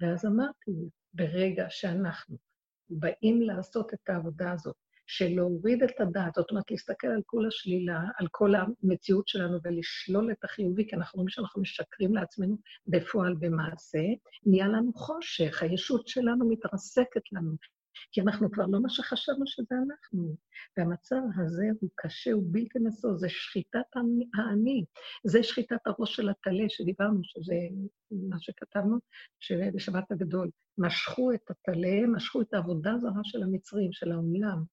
Speaker 1: ואז אמרתי, ברגע שאנחנו באים לעשות את העבודה הזאת, של להוריד את הדעת, זאת אומרת, להסתכל על כל השלילה, על כל המציאות שלנו ולשלול את החיובי, כי אנחנו רואים שאנחנו משקרים לעצמנו בפועל במעשה, נהיה לנו חושך, הישות שלנו מתרסקת לנו, כי אנחנו כבר לא מה שחשבנו שזה אנחנו. והמצב הזה הוא קשה, הוא בלתי נשוא, זה שחיטת האני, זה שחיטת הראש של הטלה, שדיברנו, שזה מה שכתבנו, שבשבת הגדול. משכו את הטלה, משכו את העבודה הזרה של המצרים, של העולם.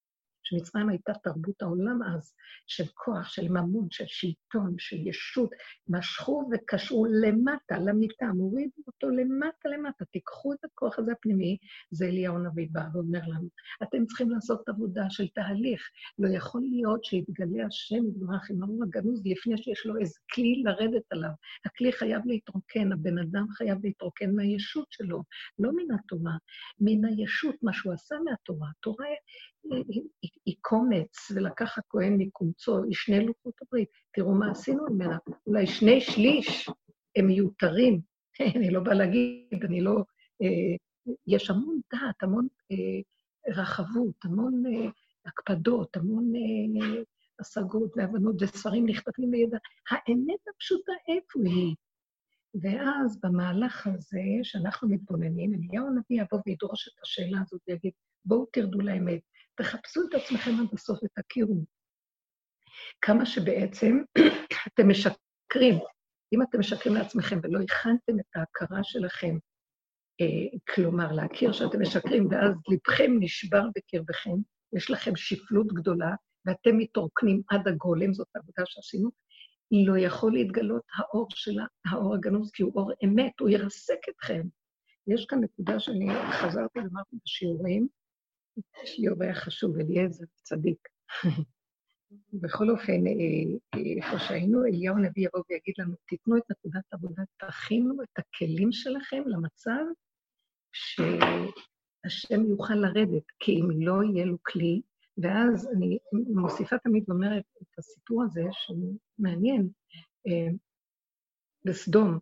Speaker 1: שמצרים הייתה תרבות העולם אז, של כוח, של ממון, של שלטון, של ישות, משכו וקשרו למטה, למיטה, מורידו אותו למטה למטה, תיקחו את הכוח הזה הפנימי, זה אליהו הנביא בא ואומר לנו, אתם צריכים לעשות עבודה של תהליך, לא יכול להיות שיתגלה השם יתברך עם האור הגנוז לפני שיש לו איזה כלי לרדת עליו. הכלי חייב להתרוקן, הבן אדם חייב להתרוקן מהישות שלו, לא מן התורה, מן הישות, מה שהוא עשה מהתורה. התורה היא קומץ, ולקח הכהן מקומצו, היא שני לוחות הברית. תראו מה עשינו ממנה. אולי שני שליש הם מיותרים. אני לא באה להגיד, אני לא... אה, יש המון דעת, המון אה, רחבות, המון אה, הקפדות, המון השגות והבנות וספרים נכתבים לידע. האמת הפשוטה, איפה היא? ואז במהלך הזה, שאנחנו מתבוננים, אליהו הנביא יבוא וידרוש את השאלה הזאת ויגיד, בואו תרדו לאמת, תחפשו את עצמכם עד הסוף ותכירו. כמה שבעצם אתם משקרים. אם אתם משקרים לעצמכם ולא הכנתם את ההכרה שלכם, אה, כלומר, להכיר שאתם משקרים, ואז לבכם נשבר בקרבכם, יש לכם שפלות גדולה, ואתם מתרוקנים עד הגולם, זאת העבודה שעשינו, לא יכול להתגלות האור שלה, האור הגנוז, כי הוא אור אמת, הוא ירסק אתכם. יש כאן נקודה שאני חזרתי ואמרתי בשיעורים, לי אורח חשוב, אליעזר צדיק. בכל אופן, אה, איפה שהיינו, אליהו הנביא יבוא ויגיד לנו, תיתנו את נקודת העבודה, תכינו את הכלים שלכם למצב שהשם יוכל לרדת, כי אם לא יהיה לו כלי, ואז אני מוסיפה תמיד ואומרת את הסיפור הזה, שהוא מעניין, אה, בסדום,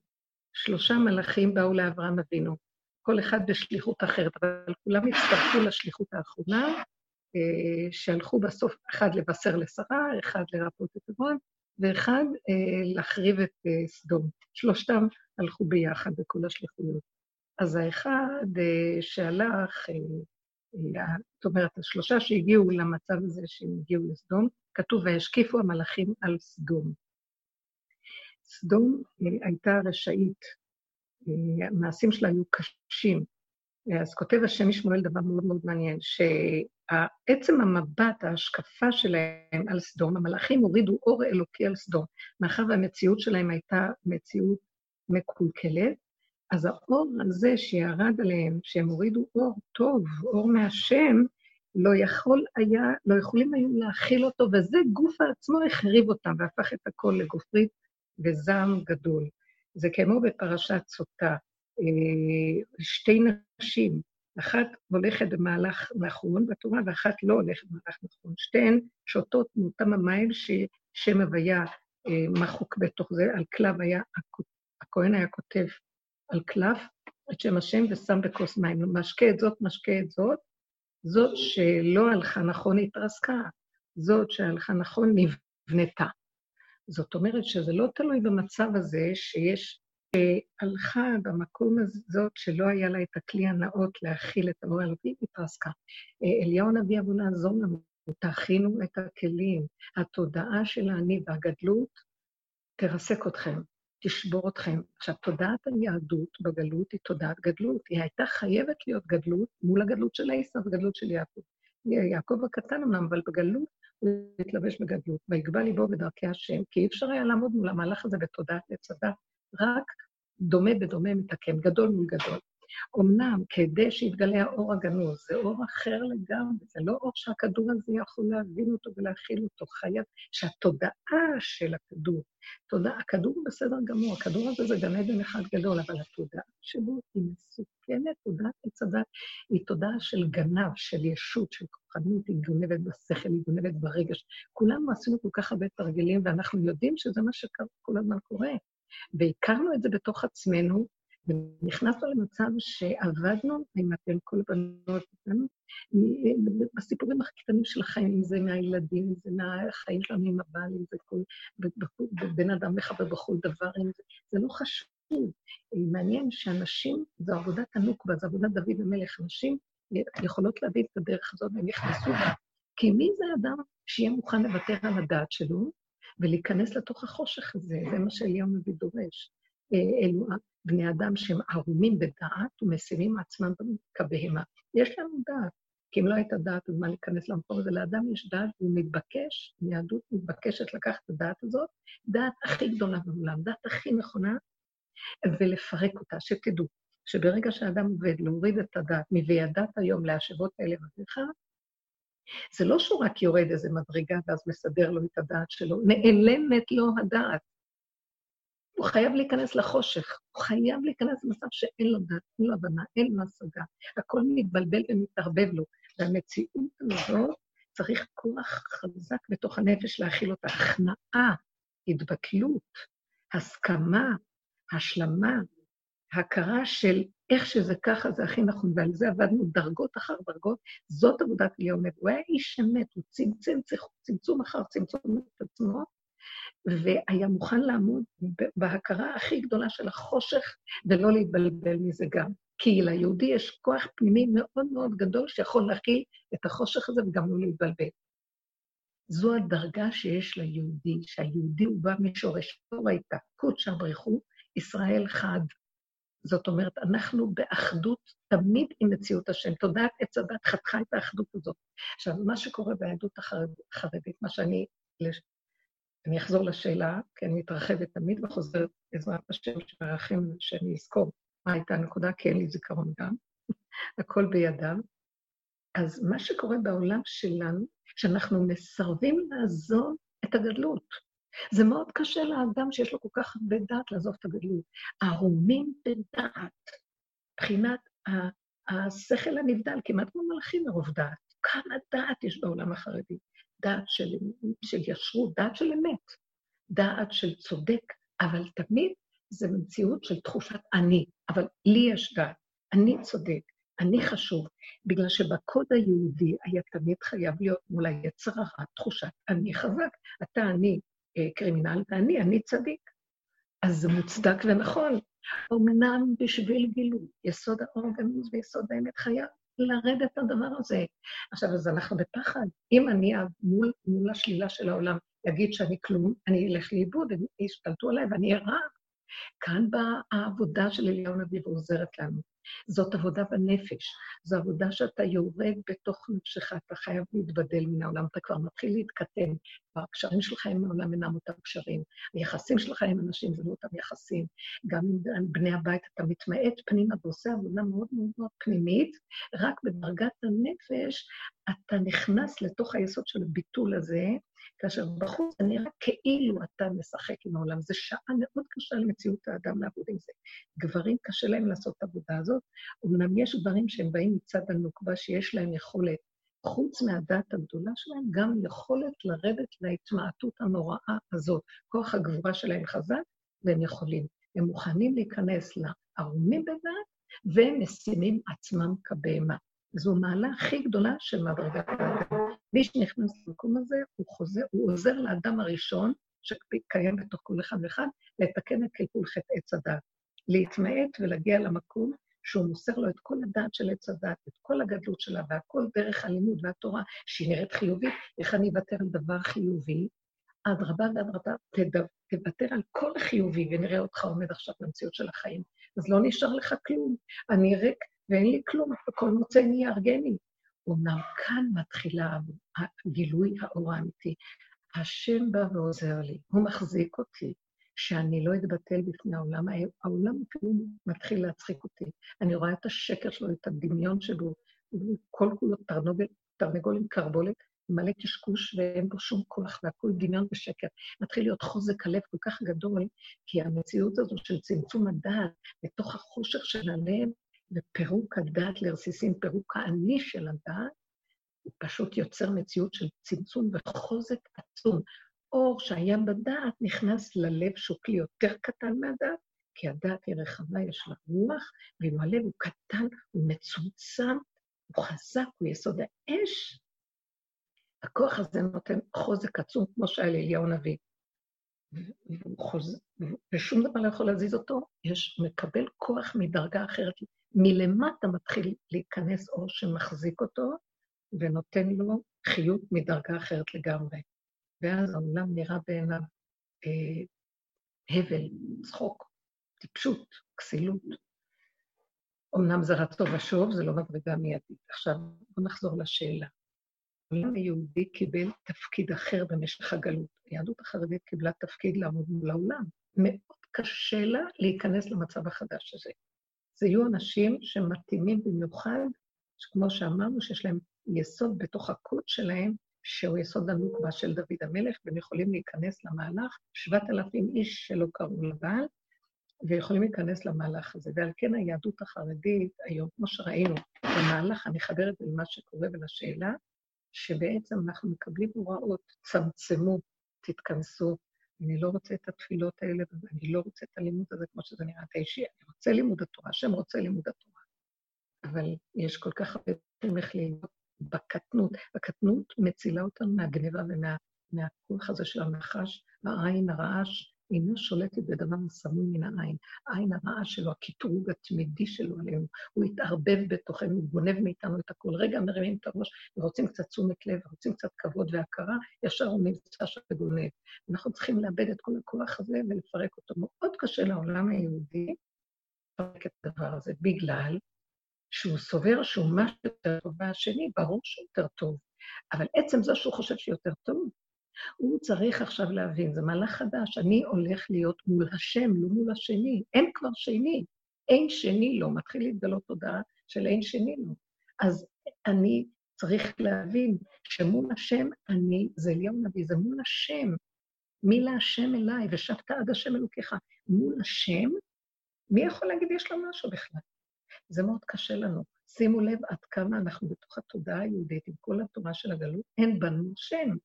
Speaker 1: שלושה מלאכים באו לאברהם אבינו, כל אחד בשליחות אחרת, אבל כולם הצטרפו לשליחות האחרונה, אה, שהלכו בסוף, אחד לבשר לשרה, אחד לרפות את עברון, ואחד אה, להחריב את סדום. שלושתם הלכו ביחד בכל השליחויות. אז האחד שהלך, זאת אומרת, השלושה שהגיעו למצב הזה שהם הגיעו לסדום, כתוב, וישקיפו המלאכים על סדום. סדום אה, הייתה רשאית, אה, המעשים שלה היו קשים. אז כותב השם משמואל דבר מאוד מאוד מעניין, שעצם המבט, ההשקפה שלהם על סדום, המלאכים הורידו אור אלוקי על סדום, מאחר והמציאות שלהם הייתה מציאות מקולקלת, אז האור הזה שירד עליהם, שהם הורידו אור טוב, אור מהשם, לא יכול היה, לא יכולים היו להכיל אותו, וזה גוף העצמו החריב אותם והפך את הכל לגופרית וזעם גדול. זה כמו בפרשת סוטה, אה, שתי נשים, אחת הולכת במהלך נכון בתורה ואחת לא הולכת במהלך נכון. שתיהן שותות מאותם המים ששם הוויה אה, מחוק בתוך זה, על כלב היה, הכהן היה כותב על קלף את שם השם ושם בכוס מים. משקה את זאת, משקה את זאת. זאת שלא הלכה נכון התרסקה, זאת שהלכה נכון נבנתה. זאת אומרת שזה לא תלוי במצב הזה שיש, הלכה במקום הזאת שלא היה לה את הכלי הנאות להכיל את האור האלוקי, התרסקה. אליהו הנביא אבו נעזור לנו, תכינו את הכלים. התודעה של האני והגדלות תרסק אתכם. תשבור אתכם. עכשיו, תודעת היהדות בגלות היא תודעת גדלות. היא הייתה חייבת להיות גדלות מול הגדלות של עשיו וגדלות של יעקב. יעקב הקטן אמנם, אבל בגלות הוא התלבש בגדלות. ויגבה ליבו בדרכי השם, כי אי אפשר היה לעמוד מול המהלך הזה בתודעת עץ רק דומה בדומה מתקן, גדול מול גדול. אמנם, כדי שיתגלה האור הגנוז, זה אור אחר לגמרי, זה לא אור שהכדור הזה יכול להבין אותו ולהכיל אותו, חייב שהתודעה של הכדור, תודעה, הכדור בסדר גמור, הכדור הזה זה גן עדן אחד גדול, אבל התודעה שלו היא מסוכנת, תודעת עץ הדת היא תודעה של גנב, של ישות, של כוחנות, היא גונבת בשכל, היא גונבת ברגש. כולנו עשינו כל כך הרבה תרגילים, ואנחנו יודעים שזה מה שכל הזמן קורה. והכרנו את זה בתוך עצמנו, ונכנסנו למצב שעבדנו עם אתם, כל הבנות איתנו, בסיפורים הקטנים של החיים, אם זה מהילדים, אם זה מהחיים שלנו עם הבעל, אם זה כל... בן אדם מחבר בכל דבר, אם זה... זה לא חשוב. מעניין שאנשים, זו עבודת הנוקבה, זו עבודת דוד המלך, אנשים יכולות להביא את הדרך הזאת והם נכנסו בה. כי מי זה אדם שיהיה מוכן לוותר על הדעת שלו ולהיכנס לתוך החושך הזה? זה מה שאליהו מביא דורש. אה, אלו בני אדם שהם ערומים בדעת ומסירים עצמם כבהמה. יש לנו דעת, כי אם לא הייתה דעת, אז מה להיכנס למקום הזה? לאדם יש דעת, והוא מתבקש, יהדות מתבקשת לקחת את הדעת הזאת, דעת הכי גדולה בעולם, דעת הכי נכונה, ולפרק אותה, שתדעו, שברגע שאדם עובד להוריד את הדעת מ"וידעת היום להשבות האלה בבריכה", זה לא שהוא רק יורד איזה מדרגה ואז מסדר לו את הדעת שלו, נעלמת לו הדעת. הוא חייב להיכנס לחושך, הוא חייב להיכנס למצב שאין לו דעת, אין לו הבנה, אין לו השגה. הכל מתבלבל ומתערבב לו. והמציאות הזאת, צריך כוח חזק בתוך הנפש להכיל אותה. הכנעה, התבטלות, הסכמה, השלמה, הכרה של איך שזה ככה, זה הכי נכון, ועל זה עבדנו דרגות אחר דרגות. זאת עבודת אליהו נבו. הוא היה איש אמת, הוא צמצם צמצום אחר צמצום את עצמו, והיה מוכן לעמוד בהכרה הכי גדולה של החושך, ולא להתבלבל מזה גם. כי ליהודי יש כוח פנימי מאוד מאוד גדול שיכול להכיל את החושך הזה וגם לא להתבלבל. זו הדרגה שיש ליהודי, שהיהודי הוא בא משורשו הייתה, קודשא בריחו, ישראל חד. זאת אומרת, אנחנו באחדות תמיד עם מציאות השם. תודעת עץ הדת חתכה את האחדות הזאת. עכשיו, מה שקורה ביהדות החרדית, מה שאני... אני אחזור לשאלה, כי אני מתרחבת תמיד וחוזרת, בעזרת השם, שמרחים שאני אזכור מה הייתה הנקודה, כי אין לי זיכרון גם. הכל בידיו. אז מה שקורה בעולם שלנו, שאנחנו מסרבים לעזוב את הגדלות. זה מאוד קשה לאדם שיש לו כל כך הרבה דעת לעזוב את הגדלות. ערומים בדעת, מבחינת השכל הנבדל, כמעט כמו מלאכים מרוב דעת. כמה דעת יש בעולם החרדי? דעת של, של ישרות, דעת של אמת, דעת של צודק, אבל תמיד זה מציאות של תחושת אני, אבל לי יש דעת, אני צודק, אני חשוב, בגלל שבקוד היהודי היה תמיד חייב להיות מול היצר הרע תחושת אני חזק. אתה אני אה, קרימינל ואני, אני צדיק. אז זה מוצדק ונכון. אמנם בשביל גילוי, יסוד האור ויסוד האמת חייב לרדת הדבר הזה. עכשיו, אז אנחנו בפחד. אם אני מול, מול השלילה של העולם אגיד שאני כלום, אני אלך לאיבוד, הם ישתלטו עליי ואני אהיה רע. כאן באה העבודה של אליהו הנביא ועוזרת לנו. זאת עבודה בנפש, זו עבודה שאתה יורד בתוך נפשך, אתה חייב להתבדל מן העולם, אתה כבר מתחיל להתקטן, הקשרים שלך עם העולם אינם אותם קשרים, היחסים שלך עם אנשים זה לא אותם יחסים, גם עם בני הבית אתה מתמעט פנימה ועושה עבודה מאוד מאוד מאוד פנימית, רק בדרגת הנפש אתה נכנס לתוך היסוד של הביטול הזה, כאשר בחוץ זה נראה כאילו אתה משחק עם העולם. זו שעה מאוד קשה למציאות האדם לעבוד עם זה. גברים קשה להם לעשות את העבודה הזאת, אמנם יש גברים שהם באים מצד הנוקבה שיש להם יכולת, חוץ מהדת הגדולה שלהם, גם יכולת לרדת להתמעטות הנוראה הזאת. כוח הגבורה שלהם חזק, והם יכולים. הם מוכנים להיכנס לערומים בדת, והם משימים עצמם כבהמה. זו מעלה הכי גדולה של מדרגת האדם. מי שנכנס למקום הזה, הוא, חוזר, הוא עוזר לאדם הראשון, שקיים בתוך כל אחד ואחד, לתקן את קלקול חטא עץ הדת. להתמעט ולהגיע למקום שהוא מוסר לו את כל הדעת של עץ הדת, את כל הגדלות שלה, והכל דרך הלימוד והתורה, שהיא נראית חיובית, איך אני אוותר על דבר חיובי? אדרבה ואדרבה, תוותר על כל החיובי, ונראה אותך עומד עכשיו במציאות של החיים. אז לא נשאר לך כלום. אני ריק ואין לי כלום, כל מוצא נהיה ארגני. אומנם כאן מתחילה הגילוי האור האמיתי. השם בא ועוזר לי, הוא מחזיק אותי, שאני לא אתבטל בפני העולם. העולם אפילו מתחיל להצחיק אותי. אני רואה את השקר שלו, את הדמיון שבו, כל כולו תרנגול, תרנגול עם קרבולת, מלא קשקוש ואין בו שום כוח, והכול דמיון ושקר. מתחיל להיות חוזק הלב כל כך גדול, כי המציאות הזו של צמצום הדעת בתוך החושך של הלב, ופירוק הדעת לרסיסים, פירוק האני של הדעת, הוא פשוט יוצר מציאות של צמצום וחוזק עצום. אור שהיה בדעת נכנס ללב שהוא כלי יותר קטן מהדעת, כי הדעת היא רחבה, יש לה רוח, ואילו הלב הוא קטן, הוא מצומצם, הוא חזק, הוא יסוד האש. הכוח הזה נותן חוזק עצום, כמו שהיה לאליהו הנביא. ושום דבר לא יכול להזיז אותו, יש, מקבל כוח מדרגה אחרת. מלמטה מתחיל להיכנס אור שמחזיק אותו, ונותן לו חיות מדרגה אחרת לגמרי. ואז העולם נראה בעיניו אה, הבל, צחוק, טיפשות, כסילות. אמנם זה רצו ושוב, זה לא מדרגה מיידית. עכשיו, בואו נחזור לשאלה. העולם היהודי קיבל תפקיד אחר במשך הגלות. היהדות החרדית קיבלה תפקיד לעמוד מול העולם. מאוד קשה לה להיכנס למצב החדש הזה. זה יהיו אנשים שמתאימים במיוחד, כמו שאמרנו, שיש להם יסוד בתוך הקוד שלהם, שהוא יסוד הנוקבה של דוד המלך, והם יכולים להיכנס למהלך, 7,000 איש שלא קראו לבעל, ויכולים להיכנס למהלך הזה. ועל כן היהדות החרדית היום, כמו שראינו, במהלך, אני זה למה שקורה ולשאלה, שבעצם אנחנו מקבלים הוראות, צמצמו, תתכנסו, אני לא רוצה את התפילות האלה, ואני לא רוצה את הלימוד הזה כמו שזה נראה את אני רוצה לימוד התורה, השם רוצה לימוד התורה. אבל יש כל כך הרבה דברים איך ללמוד בקטנות. הקטנות מצילה אותנו מהגניבה ומהכוח הזה של הנחש, העין הרעש, אינה שולטת בדבר הסמוי מן העין. העין הרעה שלו, הקטרוג התמידי שלו עלינו, הוא התערבב בתוכנו, הוא גונב מאיתנו את הכול. רגע מרימים את הראש ורוצים קצת תשומת לב, ורוצים קצת כבוד והכרה, ישר הוא נמצא שם וגונב. אנחנו צריכים לאבד את כל הכוח הזה ולפרק אותו. מאוד קשה לעולם היהודי לפרק את הדבר הזה, בגלל שהוא סובר שהוא משהו יותר טוב מהשני, ברור שהוא יותר טוב. אבל עצם זה שהוא חושב שיותר טוב, הוא צריך עכשיו להבין, זה מהלך חדש, אני הולך להיות מול השם, לא מול השני. אין כבר שני, אין שני לו, מתחיל להתגלות תודעה של אין שני לו. אז אני צריך להבין שמול השם אני, זה אליהו נביא, זה מול השם. מי להשם אליי, ושבת עד השם אלוקיך. מול השם, מי יכול להגיד יש לו משהו בכלל? זה מאוד קשה לנו. שימו לב עד כמה אנחנו בתוך התודעה היהודית, עם כל התורה של הגלות, אין בנו שם.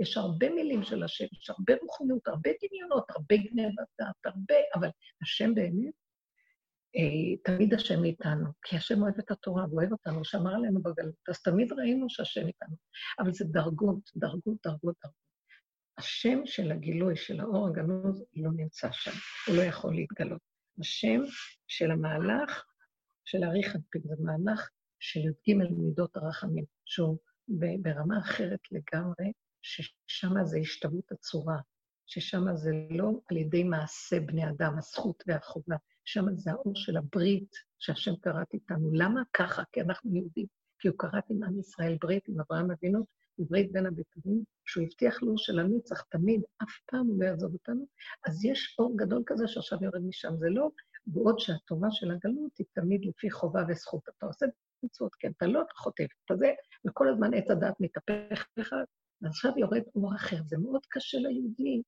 Speaker 1: יש הרבה מילים של השם, יש הרבה רוחניות, הרבה דמיונות, הרבה גנבת דעת, הרבה, אבל השם באמת, אה, תמיד השם איתנו, כי השם אוהב את התורה, הוא אוהב אותנו, שמר עלינו בגלות, אז תמיד ראינו שהשם איתנו. אבל זה דרגות, דרגות, דרגות, דרגות. השם של הגילוי, של האור הגנוז, לא נמצא שם, הוא לא יכול להתגלות. השם של המהלך, של האריך אנפיק, זה מהלך של י"ג מידות הרחמים, שהוא ברמה אחרת לגמרי, ששם זה השתוות הצורה, ששם זה לא על ידי מעשה בני אדם, הזכות והחובה, שם זה האור של הברית שהשם קראת איתנו. למה ככה? כי אנחנו יהודים. כי הוא קראת עם עם ישראל ברית, עם אברהם אבינו, ברית בין הבתרים, שהוא הבטיח לו שלנצח תמיד, אף פעם הוא לא יעזוב אותנו, אז יש אור גדול כזה שעכשיו יורד משם. זה לא בעוד שהתורה של הגלות היא תמיד לפי חובה וזכות. אתה עושה מצוות, כן, אתה לא, חוטף, אתה זה, וכל הזמן עץ הדת מתהפך לך, ועכשיו יורד אור אחר. זה מאוד קשה ליהודי,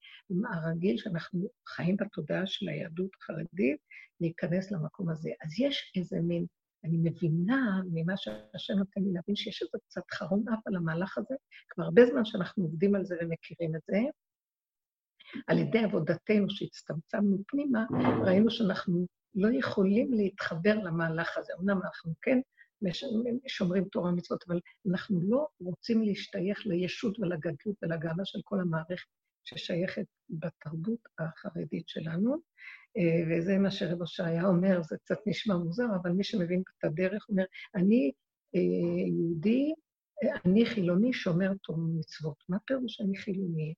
Speaker 1: הרגיל שאנחנו חיים בתודעה של היהדות החרדית, להיכנס למקום הזה. אז יש איזה מין, אני מבינה ממה שהשם נותן לי להבין שיש איזה קצת חרון אף על המהלך הזה, כבר הרבה זמן שאנחנו עובדים על זה ומכירים את זה. על ידי עבודתנו שהצטמצמנו פנימה, ראינו שאנחנו לא יכולים להתחבר למהלך הזה. אמנם אנחנו כן שומרים תורה ומצוות, אבל אנחנו לא רוצים להשתייך לישות ולגדלות ולגאווה של כל המערכת ששייכת בתרבות החרדית שלנו. אה, וזה מה שרב הושעיה אומר, זה קצת נשמע מוזר, אבל מי שמבין את הדרך אומר, אני אה, יהודי, אני חילוני שומר תורה ומצוות. מה פירוש אני חילוני?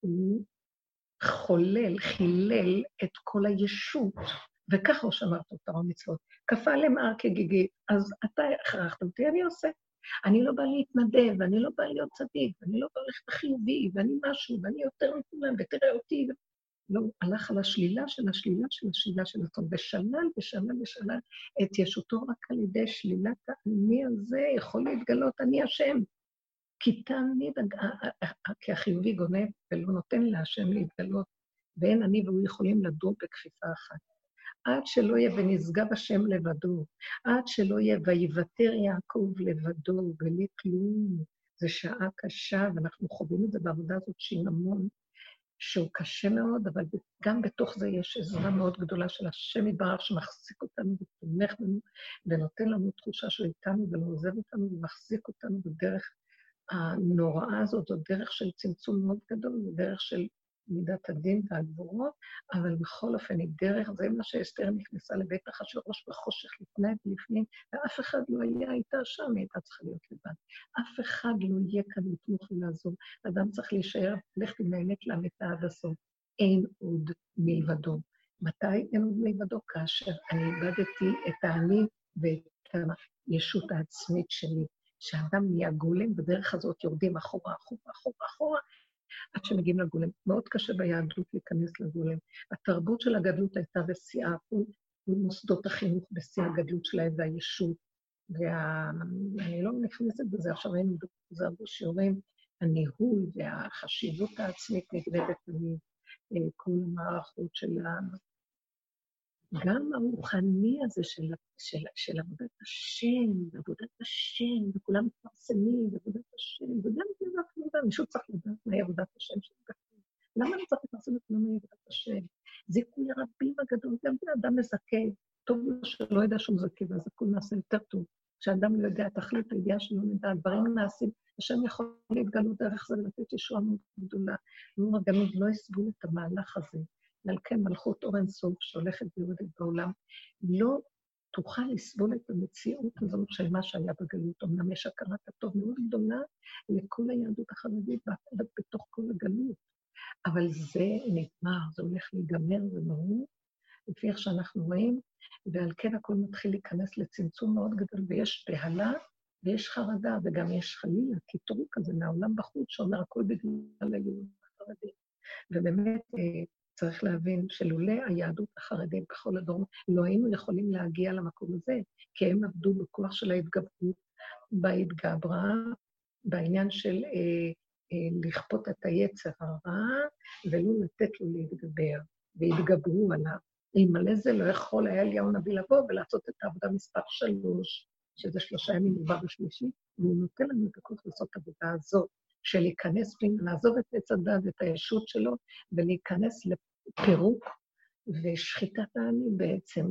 Speaker 1: הוא חולל, חילל את כל הישות וככה הוא שמר את תורה ומצוות. כפה למער כגיגית, אז אתה הכרחת אותי, אני עושה. אני לא באה להתנדב, ואני לא באה להיות צדיק, ואני לא באה ללכת חיובי, ואני משהו, ואני יותר מכולם, ותראה אותי. לא, הלך על השלילה של השלילה של השלילה של הטוב, ושלל ושלל ושלל את ישותו רק על ידי שלילת האני הזה יכול להתגלות, אני השם. כי תמיד, כי החיובי גונב ולא נותן להשם להתגלות, ואין אני והוא יכולים לדור בכפיפה אחת. עד שלא יהיה ונשגב השם לבדו, עד שלא יהיה ויוותר יעקב לבדו, בלי כלום. זו שעה קשה, ואנחנו חווים את זה בעבודה הזאת שינמון, שהוא קשה מאוד, אבל גם בתוך זה יש עזרה מאוד גדולה של השם יתברך שמחזיק אותנו ותומך בנו, ונותן לנו תחושה שהוא איתנו ולא עוזב אותנו ומחזיק אותנו בדרך הנוראה הזאת, זו דרך של צמצום מאוד גדול, זו דרך של מידת הדין והגבורות, אבל בכל אופן היא דרך, זה מה שאסתר נכנסה לבית אחשורוש בחושך לפני ולפנים, ואף אחד לא היה איתה שם, היא הייתה צריכה להיות לבד. אף אחד לא יהיה כאן לתמוך ולעזור. אדם צריך להישאר, ללכת עם האמת לאמיתה עד הסוף. אין עוד מלבדו. מתי אין עוד מלבדו? כאשר אני איבדתי את האני ואת הישות העצמית שלי. כשאדם נהיה גולם, בדרך הזאת יורדים אחורה, אחורה, אחורה, אחורה, עד שמגיעים לגולם. מאוד קשה ביהדות להיכנס לגולם. התרבות של הגדלות הייתה בשיאה, מוסדות החינוך בשיא הגדלות שלהם והיישוב. ואני לא נכנסת בזה, עכשיו היינו בזה הרבה שיעורים, הניהול והחשיבות העצמית נגנבת מכל המערכות של גם הרוחני הזה של, של, של עבודת השם, עבודת השם, וכולם מתפרסמים בעבודת השם, וגם זה רק נדע, מישהו צריך לדעת מהי עבודת השם של בחיים. למה אני צריך לעשות את כולם מעבודת השם? זיכוי הרבים הגדול, גם אדם מזכה, טוב לו שלא ידע שהוא מזכה, ואז הכול נעשה יותר טוב. כשאדם לא יודע, תכלית הידיעה שלו נדע, דברים נעשים, השם יכול להתגלות דרך זה ולתת ישועה מאוד גדולה. אם הגלות לא יסבול את המהלך הזה, כן מלכות אור אינסוף שהולכת ויורדת בעולם, לא תוכל לסבול את המציאות הזאת של מה שהיה בגלות. אמנם יש הכרת הטוב מאוד גדולה לכל היהדות החרדית בתוך כל הגלות, אבל זה נגמר, זה הולך להיגמר, זה ברור, לפי איך שאנחנו רואים, ועל כן הכול מתחיל להיכנס לצמצום מאוד גדול, ויש בהלה ויש חרדה, וגם יש חלילה קיטור כזה מהעולם בחוץ, שאומר הכל בגלל היהדות החרדית. ובאמת, אה, צריך להבין שלולא היהדות החרדית בכל הדור, לא היינו יכולים להגיע למקום הזה, כי הם עבדו בכוח של ההתגברות, בהתגברה, בעניין של אה, אה, לכפות את היצר הרע, ולא לתת לו להתגבר, והתגברו עליו. אלמלא זה לא יכול היה אליהו הנביא לבוא ולעשות את העבודה מספר שלוש, שזה שלושה ימים מובא בשלישי, והוא נותן לנו את הכוח לעשות את העבודה הזאת, של להיכנס לעזוב את עץ הדת ואת הישות שלו, ולהיכנס לפירוק ושחיטת העני בעצם,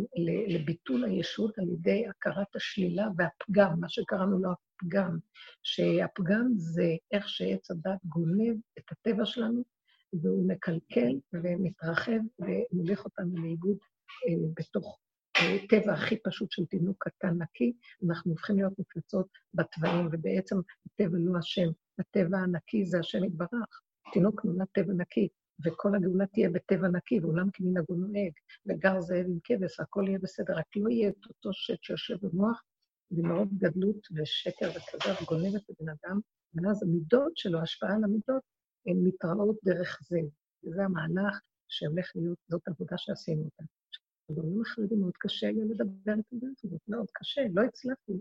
Speaker 1: לביטול הישות על ידי הכרת השלילה והפגם, מה שקראנו לו הפגם, שהפגם זה איך שעץ הדת גונב את הטבע שלנו, והוא מקלקל ומתרחב ומוליך אותנו לאיבוד אה, בתוך הטבע הכי פשוט של תינוק קטן נקי, אנחנו הופכים להיות מפלצות בתוואים, ובעצם הטבע לא השם, הטבע הנקי זה השם יתברך. תינוק נולד טבע נקי, וכל הגאולה תהיה בטבע נקי, ועולם כמנהגו נוהג, וגר זאב עם כבש, הכל יהיה בסדר, רק לא יהיה את אותו שט שיושב במוח, ומאוד גדלות ושקר וכזב גונב את הבן אדם, ואז המידות שלו, ההשפעה על המידות, הן מתראות דרך זה. וזה המהלך שהולך להיות, זאת עבודה שעשינו אותה. בדברים החרדים מאוד קשה לי לדבר הדרך הזאת, מאוד קשה, לא הצלחתי.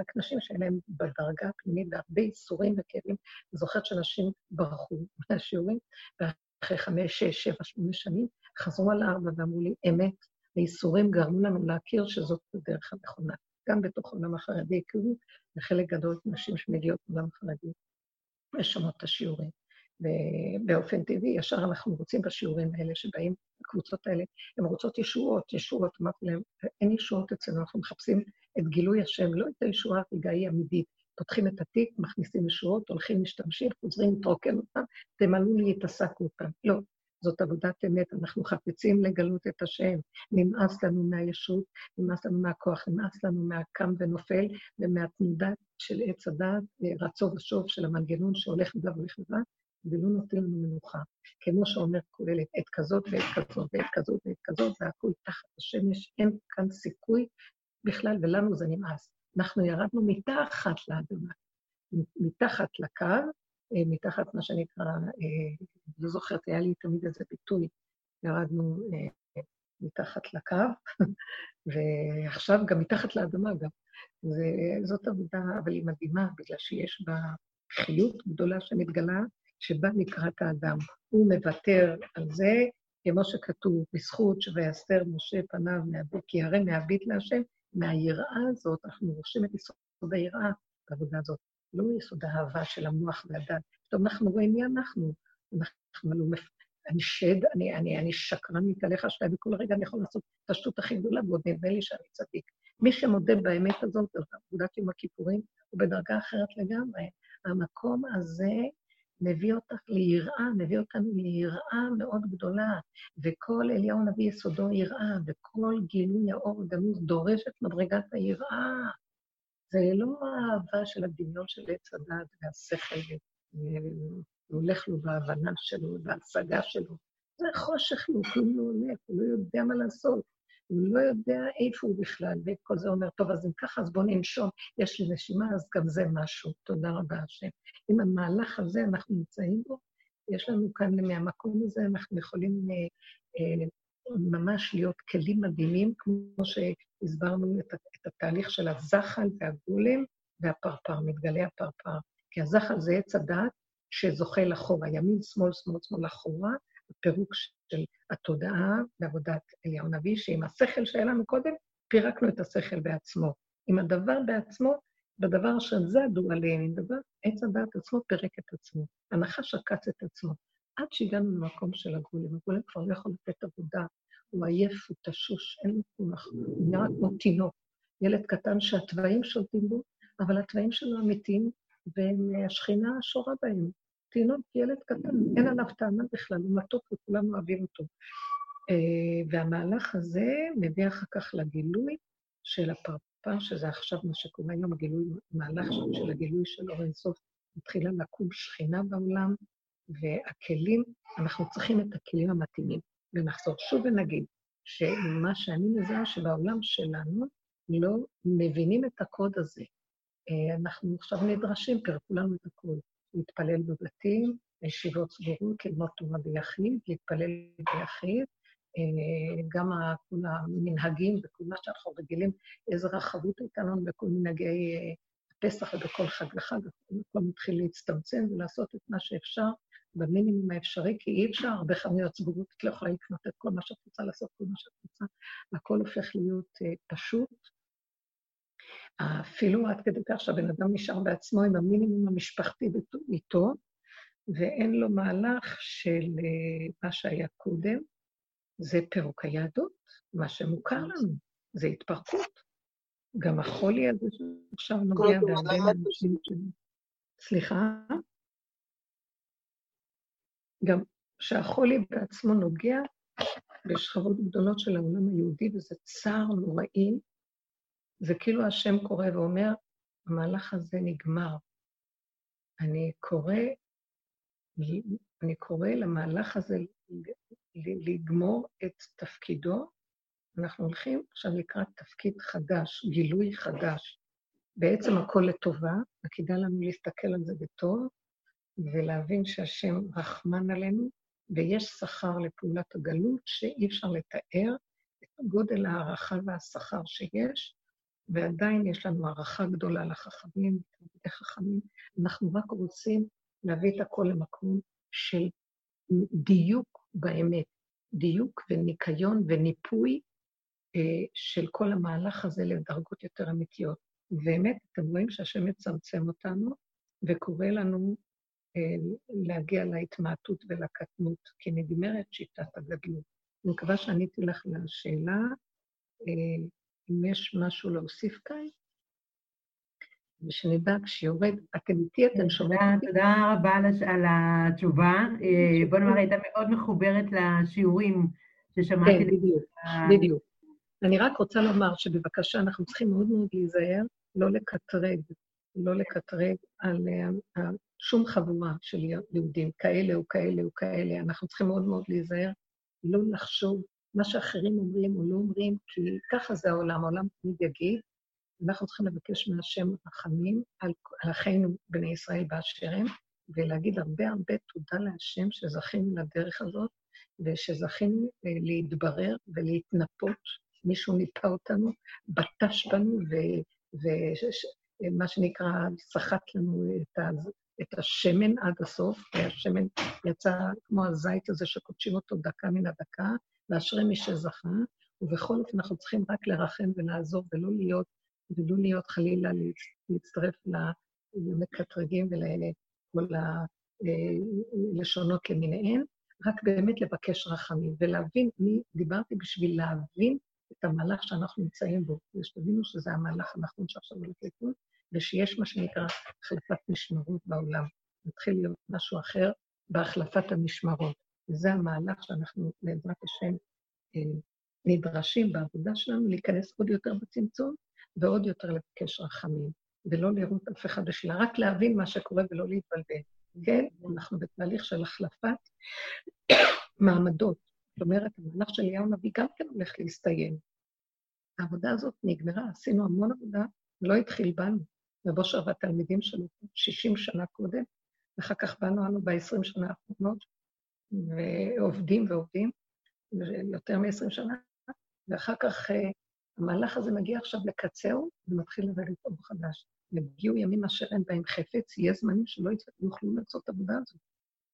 Speaker 1: רק נשים שאין להן בדרגה הפנימית והרבה איסורים וכאבים. אני זוכרת שאנשים ברחו מהשיעורים, ואחרי חמש, שש, שבע, שמונה שנים, חזרו על ארבע ואמרו לי, אמת, האיסורים גרמו לנו להכיר שזאת הדרך הנכונה. גם בתוך העולם החרדי הכירו, וחלק גדול נשים שמגיעות לעולם החרדי ושומעות את השיעורים. ובאופן טבעי, ישר אנחנו רוצים בשיעורים האלה שבאים, הקבוצות האלה, הן רוצות ישועות, ישועות, אמרתי להם, אין ישועות אצלנו, אנחנו מחפשים את גילוי השם, לא את הישועה הרגעי אמיתית. פותחים את התיק, מכניסים ישועות, הולכים, משתמשים, חוזרים להתרוקן אותם, תמלאו לי, יתעסקו אותם. לא, זאת עבודת אמת, אנחנו חפצים לגלות את השם. נמאס לנו מהישות, נמאס לנו מהכוח, נמאס לנו מהקם ונופל ומהתנודה של עץ הדעת, רצו ושוב של המנגנון שהולך ודב הולך ולא נותן לנו מנוחה. כמו שאומר כהלת, עת כזאת ועת כזאת ועת כזאת ועת כזאת, והכול תחת השמש, אין כאן סיכוי בכלל, ולנו זה נמאס. אנחנו ירדנו מתחת לאדמה, מתחת לקו, אה, מתחת מה שנקרא, אה, לא זוכרת, היה לי תמיד איזה ביטוי, ירדנו אה, מתחת לקו, ועכשיו גם מתחת לאדמה גם. זאת עבודה, אבל היא מדהימה, בגלל שיש בה חיות גדולה שמתגלה, שבא לקראת האדם. הוא מוותר על זה, כמו שכתוב, בזכות שויסתר משה פניו מהביט, כי הרי מהביט להשם, מהיראה הזאת, אנחנו רושמים את יסוד היראה בעבודה הזאת, לא יסוד האהבה של המוח והדת. פתאום אנחנו רואים מי אנחנו. אנחנו מפ... אני שד, אני, אני, אני שקרן מתעליך השפעה, וכל רגע אני יכול לעשות את השטות הכי גדולה, ועוד נדמה לי שאני צדיק. מי שמודה באמת הזאת, עבודת יום הכיפורים, הוא בדרגה אחרת לגמרי. המקום הזה מביא אותך ליראה, מביא אותנו ליראה מאוד גדולה, וכל אליהו הנביא יסודו יראה, וכל גילוי האור הגנוז דורש את מדרגת היראה. זה לא האהבה של הדמיון של עץ הדת והשכל, והולך לו בהבנה שלו, בהשגה שלו. זה חושך לו, כלום לא הולך, הוא לא יודע מה לעשות. הוא לא יודע איפה הוא בכלל, וכל זה אומר, טוב, אז אם ככה, אז בואו ננשום, יש לי נשימה, אז גם זה משהו. תודה רבה, השם. אם המהלך הזה אנחנו נמצאים בו, יש לנו כאן, מהמקום הזה, אנחנו יכולים אה, אה, ממש להיות כלים מדהימים, כמו שהסברנו את, את התהליך של הזחל והגולם והפרפר, מתגלה הפרפר. כי הזחל זה עץ הדעת שזוכה לחורה, ימין, שמאל, שמאל, שמאל, אחורה, הפירוק של התודעה בעבודת אליהו הנביא, שעם השכל שהיה לנו קודם, פירקנו את השכל בעצמו. עם הדבר בעצמו, בדבר אשר זדו עליהם, עם דבר, עץ הדעת עצמו פירק את עצמו. הנחש עקץ את עצמו. עד שהגענו למקום של הגולם. הגולם כבר לא יכול לתת עבודה, הוא עייף, הוא תשוש, אין לו כוח, הוא נראה כמו תינוק. ילד קטן שהתוואים שולטים בו, אבל התוואים שלו אמיתיים, והשכינה שורה בהם. תינוק, ילד קטן, אין עליו טענה בכלל, הוא מתוק וכולם אוהבים אותו. אה, והמהלך הזה מביא אחר כך לגילוי של הפרפר, שזה עכשיו מה שקורה היום, הגילוי, מהלך של הגילוי של אור אינסוף, מתחילה לקום שכינה בעולם, והכלים, אנחנו צריכים את הכלים המתאימים. ונחזור שוב ונגיד שמה שאני מזהה שבעולם שלנו לא מבינים את הקוד הזה. אה, אנחנו עכשיו נדרשים, פירקו לנו את הכול, להתפלל בבתים, ישיבות סגורות, ללמוד תורה ביחיד, להתפלל ביחיד, אה, גם כל המנהגים וכל מה שאנחנו רגילים, איזה רחבות הייתה לנו בכל מנהגי אה, הפסח ובכל חג וחג, הכל מתחיל להצטמצם ולעשות את מה שאפשר במינימום האפשרי, כי אי אפשר, הרבה חנויות סגורות, את לא יכולה לקנות את כל מה שאת רוצה, לעשות כל מה שאת רוצה, הכל הופך להיות uh, פשוט. אפילו עד כדי כך שהבן אדם נשאר בעצמו עם המינימום המשפחתי איתו, ואין לו מהלך של uh, מה שהיה קודם, זה פירוק היהדות, מה שמוכר לנו, זה התפרקות. גם החולי הזה שעכשיו נוגע בהרבה אנשים סליחה? גם שהחולי בעצמו נוגע בשכבות גדולות של העולם היהודי, וזה צער נוראי. זה כאילו השם קורא ואומר, המהלך הזה נגמר. אני קורא, אני קורא למהלך הזה לגמור את תפקידו. אנחנו הולכים עכשיו לקראת תפקיד חדש, גילוי חדש. בעצם הכל לטובה, וכדאי לנו להסתכל על זה בטוב, ולהבין שהשם רחמן עלינו, ויש שכר לפעולת הגלות שאי אפשר לתאר את גודל ההערכה והשכר שיש, ועדיין יש לנו הערכה גדולה לחכמים, לתלמידי חכמים. אנחנו רק רוצים להביא את הכל למקום של דיוק באמת, דיוק וניקיון וניפוי אה, של כל המהלך הזה לדרגות יותר אמיתיות. באמת, אתם רואים שהשם מצמצם אותנו וקורא לנו אה, להגיע להתמעטות ולקטנות, כי נגמרת שיטת הגדלות. אני מקווה שעניתי לך לשאלה. אה, אם יש משהו להוסיף כאן, ושנדע כשיורד, אתם איתי, אתם שומעים?
Speaker 4: תודה רבה על התשובה. אה, בוא נאמר, הייתה מאוד מחוברת לשיעורים ששמעתי.
Speaker 1: כן, בדיוק, בדיוק. אני רק רוצה לומר שבבקשה, אנחנו צריכים מאוד מאוד להיזהר, לא לקטרג, לא לקטרג על שום חבורה של יהודים, כאלה או כאלה או כאלה. אנחנו צריכים מאוד מאוד להיזהר, לא לחשוב מה שאחרים אומרים או לא אומרים, כי ככה זה העולם, העולם תמיד יגיד. אנחנו צריכים לבקש מהשם רחמים על, על אחינו בני ישראל באשר הם, ולהגיד הרבה הרבה תודה להשם שזכינו לדרך הזאת, ושזכינו אה, להתברר ולהתנפות. מישהו ניפה אותנו, בטש בנו, ומה שנקרא, סחט לנו את, את השמן עד הסוף, והשמן יצא כמו הזית הזה שקודשים אותו דקה מן הדקה, ואשרי מי שזכה, ובכל אופן אנחנו צריכים רק לרחם ולעזור ולא להיות, ולא להיות חלילה להצטרף למקטרגים ולכל הלשונות למיניהן, רק באמת לבקש רחמים ולהבין, אני דיברתי בשביל להבין את המהלך שאנחנו נמצאים בו, ושתבינו שזה המהלך הנכון שעכשיו הולך לקרות, ושיש מה שנקרא החלפת משמרות בעולם. מתחיל להיות משהו אחר בהחלפת המשמרות. וזה המהלך שאנחנו, בעזרת השם, אה, נדרשים בעבודה שלנו להיכנס עוד יותר בצמצום ועוד יותר לבקש רחמים, ולא לראות אף אחד בשבילה, רק להבין מה שקורה ולא להתבלבל. כן, אנחנו בתהליך של החלפת מעמדות. זאת אומרת, המהלך של אליהו הנביא גם כן הולך להסתיים. העבודה הזאת נגמרה, עשינו המון עבודה, לא התחיל בנו. רבו שר והתלמידים שלו 60 שנה קודם, ואחר כך באנו אנו ב-20 שנה האחרונות, ועובדים ועובדים, יותר מ-20 שנה, ואחר כך uh, המהלך הזה מגיע עכשיו לקצהו, ומתחיל לרדת אור חדש. יגיעו ימים אשר אין בהם חפץ, יהיה זמנים שלא יוכלו לעשות את העבודה הזאת.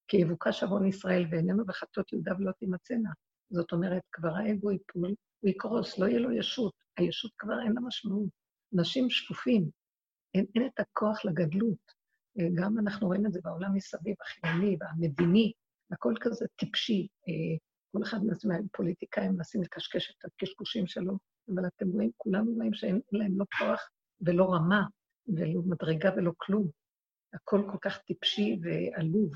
Speaker 1: כי יבוקש עוון ישראל ואיננו וחטות יהודה ולא תימצאנה. זאת אומרת, כבר האגו ייפול, הוא יקרוס, לא יהיה לו ישות. הישות כבר אין לה משמעות. אנשים שפופים, אין, אין את הכוח לגדלות. גם אנחנו רואים את זה בעולם מסביב, החילוני והמדיני. הכל כזה טיפשי. אה, כל אחד מהפוליטיקאים מנסים לקשקש את הקשקושים שלו, אבל אתם רואים, כולנו רואים שאין להם לא כוח ולא רמה, ולא מדרגה ולא כלום. הכל כל כך טיפשי ועלוב,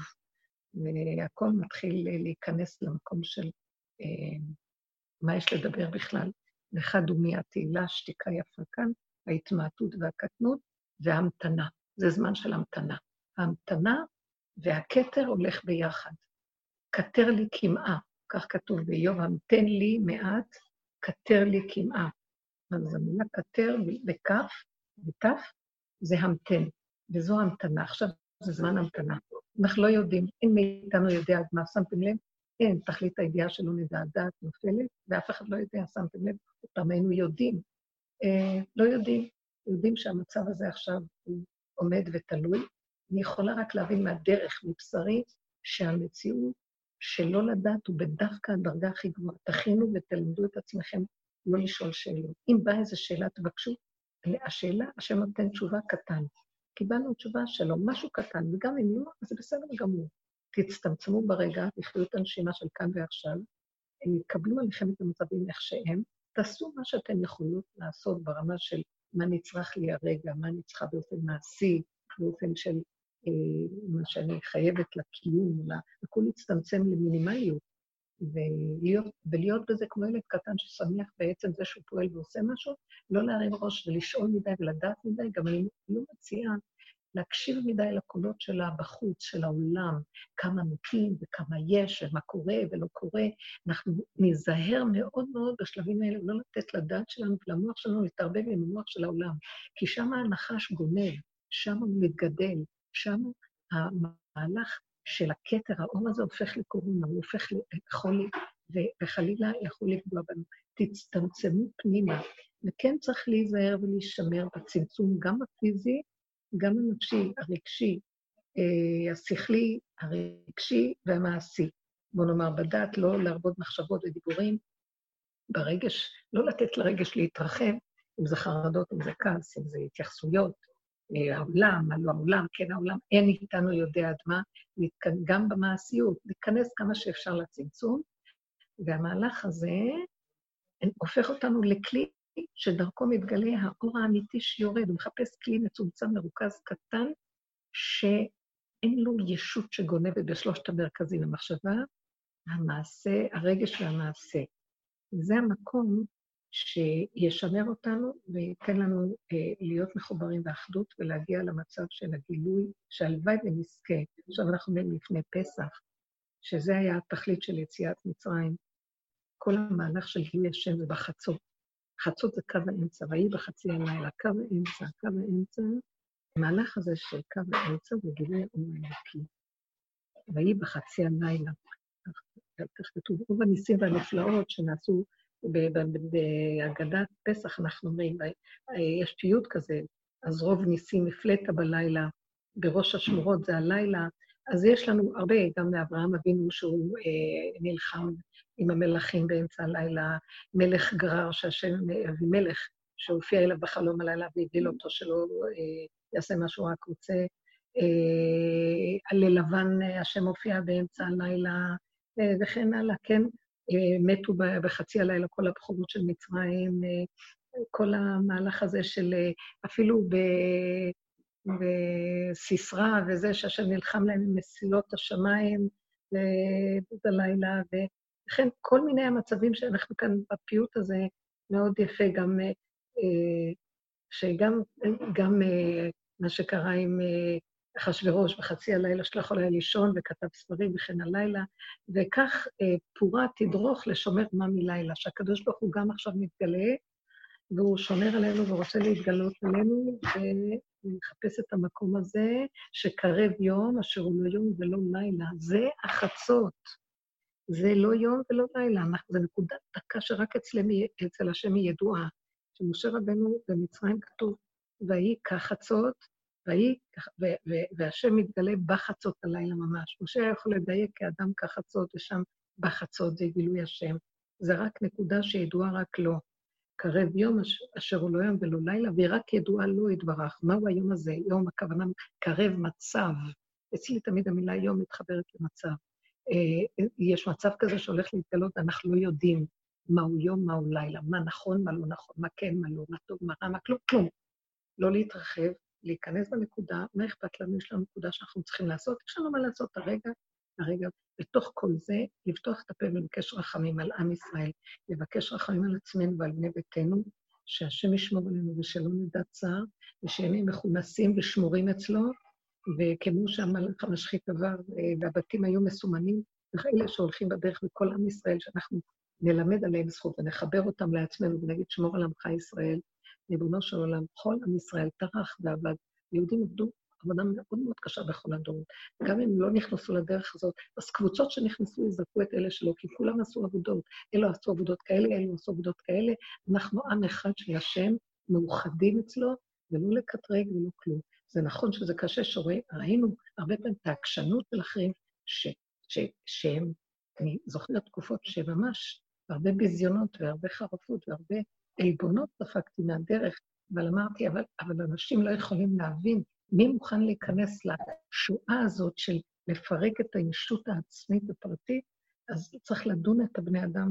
Speaker 1: והכל מתחיל להיכנס למקום של אה, מה יש לדבר בכלל. לך דומי התהילה, שתיקה יפה כאן, ההתמעטות והקטנות וההמתנה. זה זמן של המתנה. ההמתנה והכתר הולך ביחד. כתר לי קמעה, כך כתוב באיוב, המתן לי מעט, כתר לי קמעה. אז המילה כתר בכף, בתף, זה המתן, וזו המתנה. עכשיו זה זמן המתנה. אנחנו לא יודעים, אין מאיתנו יודע עד מה, שמתם לב? אין, תכלית הידיעה שלא נדע, הדעת נופלת, ואף אחד לא יודע, שמתם לב? פעם היינו יודעים. אה, לא יודעים, יודעים שהמצב הזה עכשיו הוא עומד ותלוי. אני יכולה רק להבין מהדרך, מבשרי, שהמציאות שלא לדעת הוא בדווקא הדרגה הכי גבוהה. תכינו ותלמדו את עצמכם לא לשאול שאלות. אם באה איזו שאלה, תבקשו. השאלה, השם נותן תשובה קטן. קיבלנו תשובה שלו, משהו קטן, וגם אם לא, אז זה בסדר גמור. תצטמצמו ברגע, תחיו את הנשימה של כאן ועכשיו, הם יקבלו עליכם את המצבים איך שהם, תעשו מה שאתם יכולות לעשות ברמה של מה נצרך לי הרגע, מה צריכה באופן מעשי, באופן של מה שאני חייבת לקיום, הכול יצטמצם למינימליות. ולהיות, ולהיות בזה כמו ילד קטן ששמח בעצם זה שהוא פועל ועושה משהו, לא להרים ראש ולשאול מדי ולדעת מדי, גם אני לא מציעה להקשיב מדי לקולות שלה בחוץ, של העולם, כמה מתים וכמה יש ומה קורה ולא קורה. אנחנו ניזהר מאוד מאוד בשלבים האלה, לא לתת לדעת שלנו ולמוח שלנו להתערבב עם המוח של העולם, כי שם הנחש גונב, שם הוא מתגדל, שם המהלך של הכתר, האור הזה הופך לקורונה, הוא הופך לחולי, וחלילה יכול לפגוע בנו. תצטמצמו פנימה, וכן צריך להיזהר ולהישמר בצמצום, גם הפיזי, גם הנפשי, הרגשי, אה, השכלי, הרגשי והמעשי. בוא נאמר, בדעת לא להרבות מחשבות ודיבורים, ברגש, לא לתת לרגש להתרחב, אם זה חרדות, אם זה כעס, אם זה התייחסויות, העולם, הלא העולם, כן העולם, אין איתנו יודע עד מה, גם במעשיות, להיכנס כמה שאפשר לצמצום, והמהלך הזה הופך אותנו לכלי שדרכו מתגלה האור האמיתי שיורד, הוא מחפש כלי מצומצם, מרוכז, קטן, שאין לו ישות שגונבת בשלושת המרכזים, המחשבה, המעשה, הרגש והמעשה. זה המקום שישמר אותנו וייתן לנו אה, להיות מחוברים באחדות ולהגיע למצב של הגילוי, שהלוואי ונזכה. עכשיו אנחנו אומרים לפני פסח, שזה היה התכלית של יציאת מצרים. כל המהלך של גילוי השם זה בחצות. חצות זה קו האמצע, ויהי בחצי הלילה, קו האמצע, קו האמצע, המהלך הזה של קו האמצע זה גילוי האור האלוקי. ויהי בחצי הלילה, כך כתוב, רוב הניסים והנפלאות שנעשו בהגדת פסח אנחנו אומרים, יש פיוט כזה, אז רוב ניסים הפלאת בלילה, בראש השמורות זה הלילה, אז יש לנו הרבה, גם מאברהם אבינו שהוא אה, נלחם עם המלכים באמצע הלילה, מלך גרר שהשם, אבימלך, שהופיע אליו בחלום הלילה והגדיל אותו שלא אה, יעשה מה שהוא רק רוצה. אה, על לבן השם הופיע באמצע הלילה, אה, וכן הלאה, כן? אה, מתו בחצי הלילה כל הבחורות של מצרים, אה, כל המהלך הזה של אה, אפילו בסיסרא וזה, שהשם נלחם להם עם מסילות השמיים בלילה, וכן כל מיני המצבים שאנחנו כאן בפיוט הזה מאוד יפה, גם שגם גם מה שקרה עם אחשוורוש בחצי הלילה שלא יכול היה לישון וכתב ספרים וכן הלילה, וכך אה, פורה תדרוך לשומר מה מלילה, שהקדוש ברוך הוא גם עכשיו מתגלה, והוא שומר עלינו ורוצה להתגלות עלינו, ומחפש את המקום הזה שקרב יום, אשר הוא לא יום ולא לילה. זה החצות. זה לא יום ולא לילה, זו נקודת דקה שרק אצלם, אצל השם היא ידועה. שמשה רבנו במצרים כתוב, ויהי כחצות, ויהי, והשם מתגלה בחצות הלילה ממש. משה היה יכול לדייק כאדם כחצות, ושם בחצות זה גילוי השם. זה רק נקודה שידועה רק לו. קרב יום אשר הוא לא יום ולא לילה, והיא רק ידועה לו יתברך. מהו היום הזה? יום הכוונה קרב מצב. אצלי תמיד המילה יום מתחברת למצב. אה, יש מצב כזה שהולך להתגלות, אנחנו לא יודעים מהו יום, מהו לילה, מה נכון, מה לא נכון, מה כן, מה לא, מה טוב, מה רע, מה כלום, כלום. לא להתרחב, להיכנס בנקודה, מה אכפת לנו? יש לנו נקודה שאנחנו צריכים לעשות, יש לנו מה לעשות הרגע, הרגע, בתוך כל זה, לפתוח את הפה ולבקש רחמים על עם ישראל, לבקש רחמים על עצמנו ועל בני ביתנו, שהשם ישמור עלינו ושלא נדע צער, ושנהיה מכונסים ושמורים אצלו, וכמו שהמלאך המשחית עבר, אה, והבתים היו מסומנים, וכאלה שהולכים בדרך בכל עם ישראל, שאנחנו נלמד עליהם זכות ונחבר אותם לעצמנו ונגיד, שמור על עמך ישראל, ריבונו של עולם, כל עם ישראל טרח ועבד. יהודים עבדו עבודה מאוד מאוד קשה בכל הדורות. גם אם לא נכנסו לדרך הזאת, אז קבוצות שנכנסו יזרקו את אלה שלא, כי כולם עשו עבודות. אלו עשו עבודות כאלה, אלו עשו עבודות כאלה. אנחנו עם אחד של השם, מאוחדים אצלו, ולא לקטרג ולא כלום. זה נכון שזה קשה, שראינו הרבה פעמים את העקשנות של אחרים, ש, ש, שהם, אני זוכרת תקופות שממש הרבה ביזיונות והרבה חרפות והרבה עלבונות ספגתי מהדרך, אבל אמרתי, אבל, אבל אנשים לא יכולים להבין מי מוכן להיכנס לשואה הזאת של לפרק את הישות העצמית הפרטית, אז צריך לדון את הבני אדם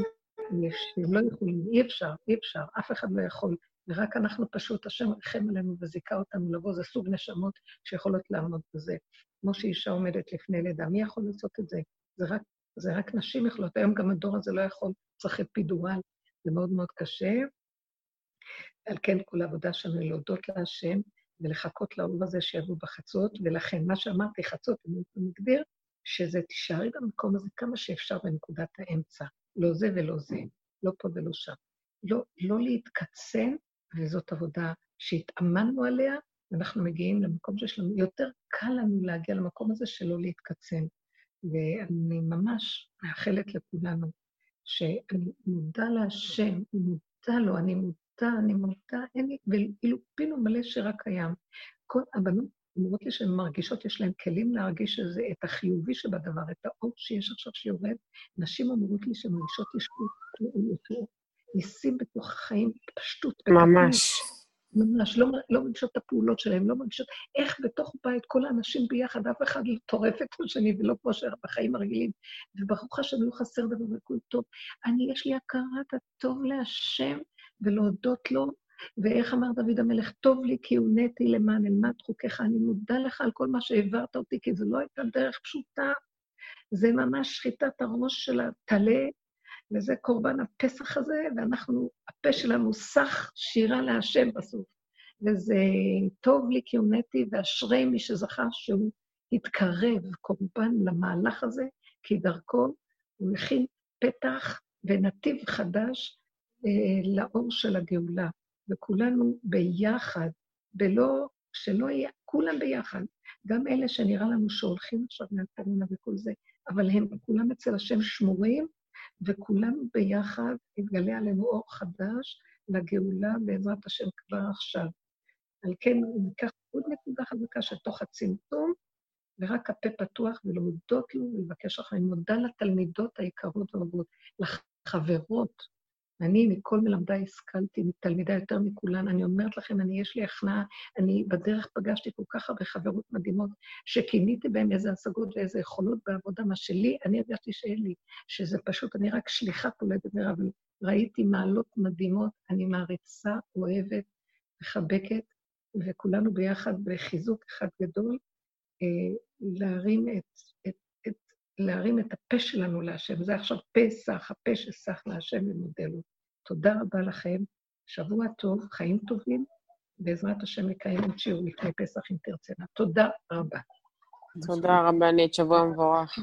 Speaker 1: שהם לא יכולים, אי אפשר, אי אפשר, אף אחד לא יכול, ורק אנחנו פשוט, השם ריחם עלינו וזיכה אותנו לבוא, זה סוג נשמות שיכולות לעמוד בזה. כמו שאישה עומדת לפני לידה, מי יכול לעשות את זה? זה רק, זה רק נשים יכולות, היום גם הדור הזה לא יכול, צריך אפידורל, זה מאוד מאוד קשה. על כן כל העבודה שלנו היא להודות להשם ולחכות לאהוב הזה שיבוא בחצות, ולכן מה שאמרתי, חצות, אני מגדיר, שזה תישארי במקום הזה כמה שאפשר בנקודת האמצע. לא זה ולא זה, לא פה ולא שם. לא, לא להתקצן, וזאת עבודה שהתאמנו עליה, ואנחנו מגיעים למקום שיש לנו, יותר קל לנו להגיע למקום הזה שלא להתקצן. ואני ממש מאחלת לכולנו שאני מודה להשם, מודה לו, אני מודה מודה, אני מודה, אין לי, ואילו פינו מלא שרק קיים. כל הבנות אומרות לי שהן מרגישות, יש להן כלים להרגיש שזה, את החיובי שבדבר, את האור שיש עכשיו שיורד. נשים אומרות לי שהן מרגישות ישועות, ניסים בתוך החיים, פשטות.
Speaker 2: ממש.
Speaker 1: ממש, לא, לא מרגישות את הפעולות שלהם, לא מרגישות איך בתוך בית כל האנשים ביחד, אף אחד לא טורף את השני ולא כמו בחיים הרגילים. וברוך השם לא חסר דבר וכול טוב. אני, יש לי הכרת הטוב להשם, ולהודות לו, ואיך אמר דוד המלך, טוב לי כי הונאתי למען אלמד חוקיך, אני מודה לך על כל מה שהעברת אותי, כי זו לא הייתה דרך פשוטה, זה ממש שחיטת הראש של הטלה, וזה קורבן הפסח הזה, ואנחנו, הפה שלנו סך שירה להשם בסוף. וזה טוב לי כי הונאתי, ואשרי מי שזכה שהוא התקרב קורבן למהלך הזה, כי דרכו הוא הכין פתח ונתיב חדש לאור של הגאולה, וכולנו ביחד, בלא, שלא יהיה, כולם ביחד. גם אלה שנראה לנו שהולכים עכשיו מהקורונה וכל זה, אבל הם כולם אצל השם שמורים, וכולנו ביחד יתגלה עלינו אור חדש לגאולה בעזרת השם כבר עכשיו. על כן ניקח עוד נקודה חזקה שתוך הצמצום, ורק הפה פתוח ולהודות לו ולבקש. אני מודה לתלמידות היקרות והרבות, לחברות, אני מכל מלמדיי השכלתי, מתלמידה יותר מכולן. אני אומרת לכם, אני, יש לי הכנעה, אני בדרך פגשתי כל כך הרבה חברות מדהימות, שכיניתי בהן איזה השגות ואיזה יכולות בעבודה, מה שלי, אני הרגשתי שאין לי, שזה פשוט, אני רק שליחה פה לדבר, אבל ראיתי מעלות מדהימות, אני מעריצה, אוהבת, מחבקת, וכולנו ביחד בחיזוק אחד גדול, אה, להרים את להרים את הפה שלנו להשם. זה עכשיו פסח, הפה שסח להשם ומודה לו. תודה רבה לכם, שבוע טוב, חיים טובים, בעזרת השם נקיים עוד שיעור לפני פסח אם תרצנה. תודה רבה.
Speaker 2: תודה רבה, נית, שבוע מבורך.